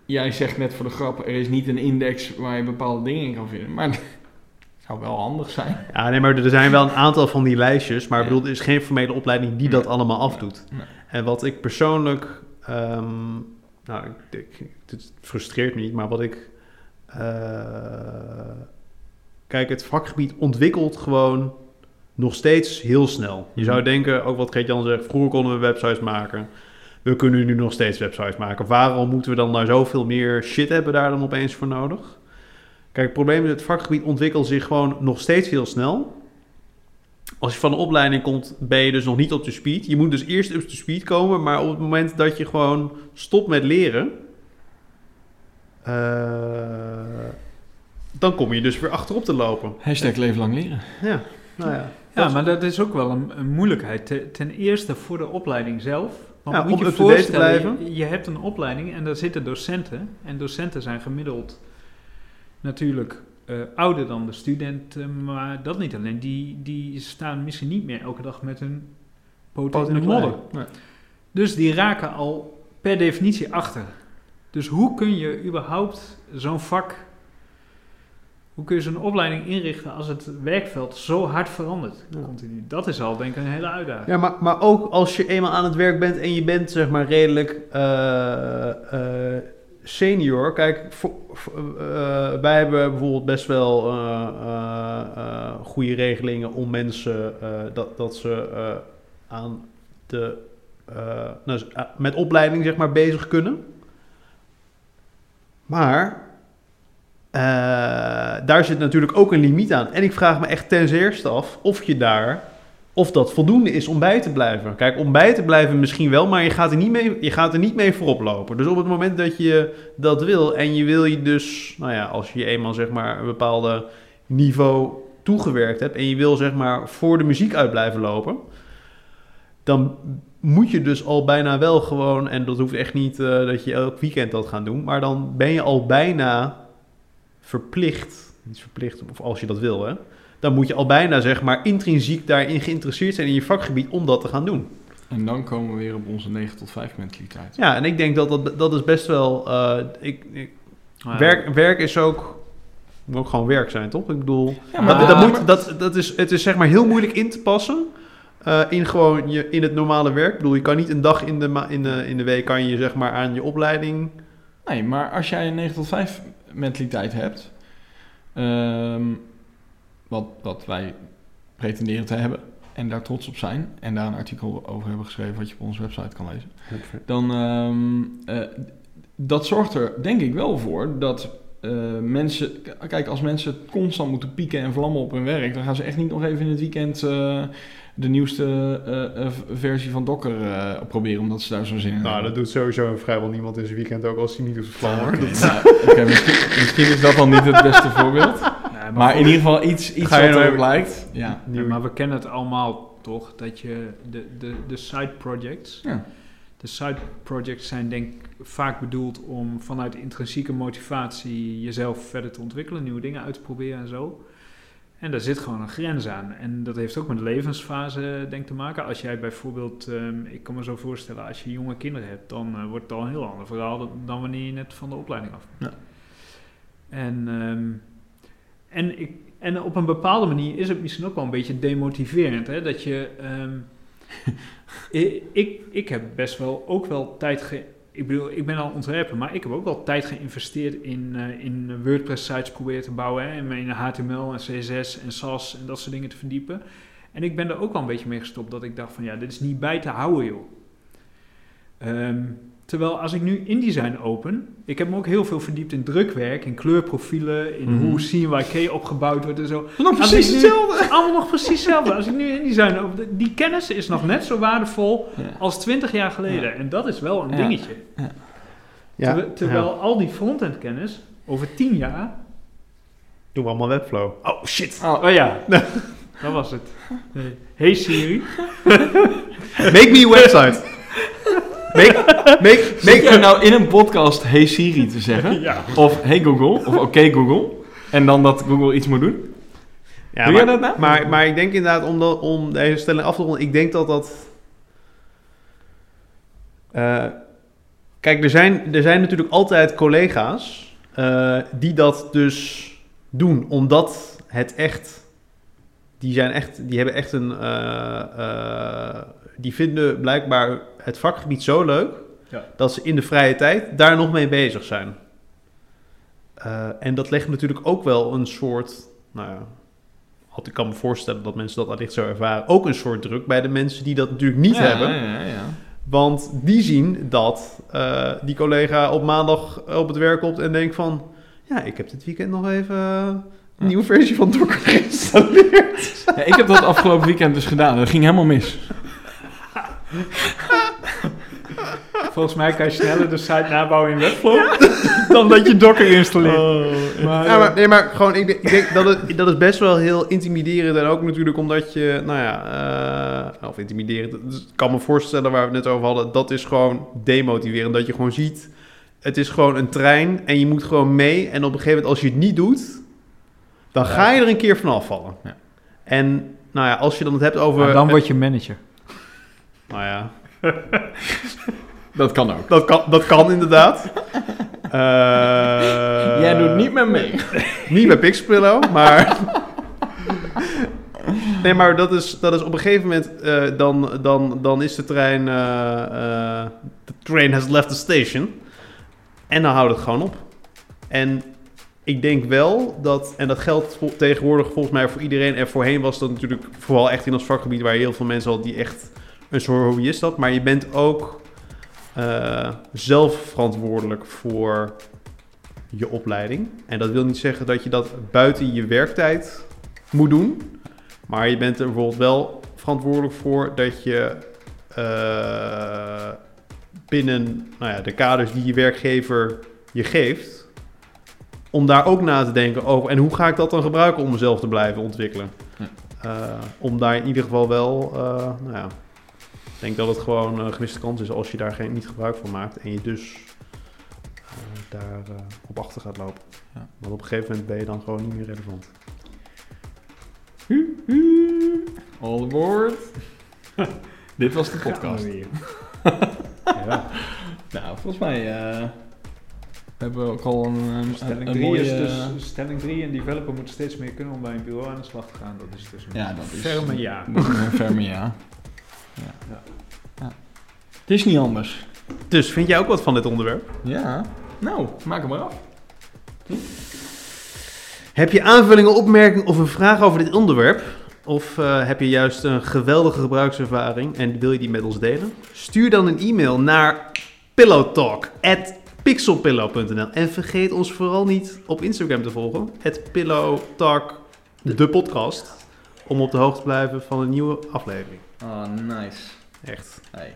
Speaker 1: Jij zegt net voor de grap, er is niet een index waar je bepaalde dingen in kan vinden. Maar het zou wel handig zijn.
Speaker 2: Ja, nee, maar er zijn wel een aantal van die lijstjes. Maar ik bedoel, er is geen formele opleiding die dat allemaal afdoet.
Speaker 1: Nee.
Speaker 2: En wat ik persoonlijk... ehm, nou, het frustreert me niet, maar wat ik... eh, kijk, het vakgebied ontwikkelt gewoon nog steeds heel snel. Je zou
Speaker 1: Mhm.
Speaker 2: denken, ook wat Geert-Jan zegt... vroeger konden we websites maken. We kunnen nu nog steeds websites maken. Waarom moeten we dan daar zoveel meer shit hebben daar dan opeens voor nodig? Kijk, het probleem is, het vakgebied ontwikkelt zich gewoon nog steeds heel snel. Als je van de opleiding komt, ben je dus nog niet op de speed. Je moet dus eerst op de speed komen, maar op het moment dat je gewoon stopt met leren, dan kom je dus weer achterop te lopen.
Speaker 1: Hashtag leven lang leren.
Speaker 2: Ja. Nou ja.
Speaker 3: Ja, maar dat is ook wel een, een moeilijkheid. Te- ten eerste voor de opleiding zelf. Want
Speaker 2: Ja,
Speaker 3: moet
Speaker 2: om
Speaker 3: je voorstellen,
Speaker 2: blijven.
Speaker 3: Je, je hebt een opleiding en daar zitten docenten. En docenten zijn gemiddeld natuurlijk eh, ouder dan de studenten. Maar dat niet alleen. Die, die staan misschien niet meer elke dag met hun poot in de modder.
Speaker 1: Nee.
Speaker 3: Dus die raken al per definitie achter. Dus hoe kun je überhaupt zo'n vak, hoe kun je zo'n opleiding inrichten als het werkveld zo hard verandert
Speaker 2: Ja.
Speaker 3: continu? Dat is al denk ik een hele uitdaging.
Speaker 2: Ja, maar, maar ook als je eenmaal aan het werk bent en je bent zeg maar redelijk eh, eh, senior. Kijk, voor, eh, wij hebben bijvoorbeeld best wel goede regelingen om mensen dat, dat ze aan de, nou, met opleiding zeg maar bezig kunnen. Maar eh, daar zit natuurlijk ook een limiet aan. En ik vraag me echt ten zeerste af of je daar of dat voldoende is om bij te blijven. Kijk, om bij te blijven misschien wel, maar je gaat er niet mee, je gaat er niet mee voorop lopen. Dus op het moment dat je dat wil en je wil je dus, nou ja, als je eenmaal zeg maar een bepaalde niveau toegewerkt hebt en je wil zeg maar voor de muziek uit blijven lopen, dan moet je dus al bijna wel gewoon, en dat hoeft echt niet eh, dat je elk weekend dat gaat doen, maar dan ben je al bijna verplicht, niet verplicht, of als je dat wil, hè, dan moet je al bijna zeg maar intrinsiek daarin geïnteresseerd zijn in je vakgebied om dat te gaan doen.
Speaker 1: En dan komen we weer op onze 9 tot 5 mentaliteit.
Speaker 2: Ja, en ik denk dat dat, dat is best wel. eh, ik, ik,
Speaker 3: Maar ja,
Speaker 2: werk, werk is ook. Moet ook gewoon werk zijn, toch? Ik bedoel.
Speaker 1: Ja, maar-
Speaker 2: dat, moet, dat, dat is, het is zeg maar heel moeilijk in te passen. Eh, in gewoon je, in het normale werk. Ik bedoel, je kan niet een dag in de, ma- in de, in de week kan je zeg maar aan je opleiding.
Speaker 1: Nee, maar als jij een 9 tot 5 mentaliteit hebt, ehm, wat, wat wij pretenderen te hebben en daar trots op zijn, en daar een artikel over hebben geschreven wat je op onze website kan lezen, dan ehm, eh, dat zorgt er denk ik wel voor dat eh, mensen, kijk als mensen constant moeten pieken en vlammen op hun werk, dan gaan ze echt niet nog even in het weekend de nieuwste eh, eh, versie van Docker eh, proberen, omdat ze daar zo zin in
Speaker 2: Nou,
Speaker 1: hebben.
Speaker 2: dat doet sowieso vrijwel niemand in zijn weekend ook als hij niet hoor. Dat-
Speaker 1: nou, oké, misschien, misschien is dat dan niet het beste voorbeeld.
Speaker 3: nee,
Speaker 1: Maar in ieder geval iets, iets wat
Speaker 2: nou-
Speaker 1: erop lijkt. Ja.
Speaker 3: Maar we kennen het allemaal toch, dat je de, de, de side projects.
Speaker 1: Ja.
Speaker 3: De side projects zijn denk ik vaak bedoeld om vanuit intrinsieke motivatie jezelf verder te ontwikkelen, nieuwe dingen uit te proberen en zo. En daar zit gewoon een grens aan. En dat heeft ook met de levensfase denk ik te maken. Als jij bijvoorbeeld, ehm, ik kan me zo voorstellen, als je jonge kinderen hebt, dan eh, wordt het al een heel ander verhaal dan, dan wanneer je net van de opleiding af bent.
Speaker 1: Ja.
Speaker 3: En, ehm, en, ik, en op een bepaalde manier is het misschien ook wel een beetje demotiverend. Hè? Dat je. ehm, ik, ik, ik heb best wel ook wel tijd ge. Ik bedoel, ik ben al ontwerper, maar ik heb ook wel tijd geïnvesteerd in, eh, in WordPress-sites proberen te bouwen. Hè? En me in HTML en CSS en SAS en dat soort dingen te verdiepen. En ik ben er ook wel een beetje mee gestopt dat ik dacht van ja, dit is niet bij te houden joh. Ehm, terwijl als ik nu InDesign open, ik heb me ook heel veel verdiept in drukwerk, in kleurprofielen, in
Speaker 1: Mhm.
Speaker 3: hoe CMYK opgebouwd wordt en zo.
Speaker 1: Nog precies
Speaker 3: nu-
Speaker 1: hetzelfde.
Speaker 3: Allemaal nog precies hetzelfde. Als ik nu InDesign open, die kennis is nog net zo waardevol
Speaker 1: Ja.
Speaker 3: als 20 jaar geleden. En dat is wel een
Speaker 1: Ja.
Speaker 3: dingetje.
Speaker 2: Ja,
Speaker 3: Terwijl, terwijl
Speaker 2: ja.
Speaker 3: al die frontend kennis over 10 jaar...
Speaker 2: Doen we allemaal webflow. Oh shit.
Speaker 1: Oh,
Speaker 3: Oh ja, dat was het. Hey Siri.
Speaker 2: Make me a website. Make, make,
Speaker 1: Zit jij
Speaker 2: make,
Speaker 1: nou in een podcast Hey Siri te zeggen?
Speaker 3: Ja.
Speaker 1: Of Hey Google? Of Oké Google? En dan dat Google iets moet doen?
Speaker 2: Ja,
Speaker 1: Doe
Speaker 2: maar,
Speaker 1: jij dat nou?
Speaker 2: Maar, maar ik denk inderdaad, om, dat, om deze stelling af te ronden, ik denk dat dat... Eh, kijk, er zijn, er zijn natuurlijk altijd collega's eh, die dat dus doen, omdat het echt... Die, zijn echt, die hebben echt een... eh, eh, die vinden blijkbaar het vakgebied zo leuk...
Speaker 3: Ja.
Speaker 2: dat ze in de vrije tijd daar nog mee bezig zijn. Eh, en dat legt natuurlijk ook wel een soort... Nou ja, ik kan me voorstellen dat mensen dat allicht zo ervaren. Ook een soort druk bij de mensen die dat natuurlijk niet
Speaker 1: ja,
Speaker 2: hebben.
Speaker 1: Ja, ja, ja.
Speaker 2: Want die zien dat eh, die collega op maandag op het werk komt en denkt van... Ja, ik heb dit weekend nog even een nieuwe versie van Docker geïnstalleerd.
Speaker 1: Ja, ik heb dat afgelopen weekend dus gedaan. Dat ging helemaal mis.
Speaker 3: Volgens mij kan je sneller de site nabouwen in Webflow dan dat je Docker installeert. Maar,
Speaker 2: Ja, maar, nee, maar gewoon, ik denk, ik denk dat, het, dat is best wel heel intimiderend. En ook natuurlijk omdat je, nou ja, eh, of intimiderend. Dus ik kan me voorstellen waar we het net over hadden. Dat is gewoon demotiverend. Dat je gewoon ziet, het is gewoon een trein en je moet gewoon mee. En op een gegeven moment, als je het niet doet, dan
Speaker 1: Ja.
Speaker 2: ga je er een keer van afvallen.
Speaker 1: Ja.
Speaker 2: En nou ja, als je dan het hebt over...
Speaker 3: maar dan word je manager.
Speaker 2: Nou ja,
Speaker 1: Dat kan ook.
Speaker 2: dat kan, dat kan inderdaad. Eh,
Speaker 1: Jij doet niet meer mee.
Speaker 2: Niet bij Pixpillow, maar... nee, maar dat is, dat is op een gegeven moment... eh, dan, dan, dan is de trein... eh, eh, the train has left the station. En dan houdt het gewoon op. En ik denk wel dat... En dat geldt tegenwoordig volgens mij voor iedereen. En voorheen was dat natuurlijk vooral echt in ons vakgebied... waar je heel veel mensen had die echt een soort hobbyist had. Maar je bent ook eh, zelf verantwoordelijk voor je opleiding. En dat wil niet zeggen dat je dat buiten je werktijd moet doen. Maar je bent er bijvoorbeeld wel verantwoordelijk voor dat je eh, binnen nou ja, de kaders die je werkgever je geeft, om daar ook na te denken over en hoe ga ik dat dan gebruiken om mezelf te blijven ontwikkelen. Eh, om daar in ieder geval wel, nou ja, ik denk dat het gewoon een gemiste kans is als je daar geen, niet gebruik van maakt en je dus eh, daar eh, op achter gaat lopen.
Speaker 1: Ja.
Speaker 2: Want op een gegeven moment ben je dan gewoon niet meer relevant.
Speaker 1: All aboard. Dit was de podcast.
Speaker 2: ja.
Speaker 1: Nou, volgens mij eh, hebben we ook al een, een,
Speaker 3: Stelling
Speaker 1: een
Speaker 3: 3
Speaker 1: mooie...
Speaker 3: is dus, stelling 3, een developer moet steeds meer kunnen om bij een bureau aan de slag te gaan. Dat is dus een
Speaker 1: Ja, dat is...
Speaker 3: ferme ja.
Speaker 1: Dat is een ferme ja. Ja.
Speaker 3: Ja.
Speaker 1: ja. Het is niet anders.
Speaker 2: Dus vind jij ook wat van dit onderwerp?
Speaker 1: Ja. Nou, maak hem maar af.
Speaker 2: Heb je aanvullingen, opmerkingen of een vraag over dit onderwerp? Of eh, heb je juist een geweldige gebruikservaring en wil je die met ons delen? Stuur dan een e-mail naar pillowtalk@pixelpillow.nl en vergeet ons vooral niet op Instagram te volgen, @pillowtalk de podcast, om op de hoogte te blijven van een nieuwe aflevering.
Speaker 1: Oh, nice.
Speaker 2: Echt.
Speaker 1: Hey.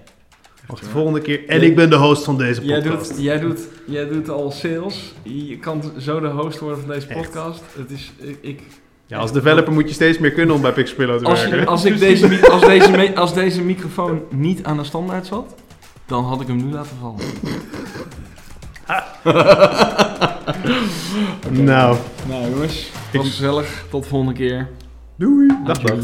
Speaker 2: Wacht de volgende keer. En ik ben de host van deze
Speaker 1: Jij
Speaker 2: podcast.
Speaker 1: doet, jij, doet, jij doet al sales. Je kan zo de host worden van deze
Speaker 2: Echt.
Speaker 1: podcast. Het is, ik, ik,
Speaker 2: Ja, als developer moet je steeds meer kunnen om bij Pixelpillow te
Speaker 1: als,
Speaker 2: werken.
Speaker 1: als, ik deze, als, deze, als deze microfoon niet aan de standaard zat, dan had ik hem nu laten vallen.
Speaker 2: Nou,
Speaker 1: Nou jongens, het was gezellig. Tot de volgende keer.
Speaker 2: doei. Dag, dag.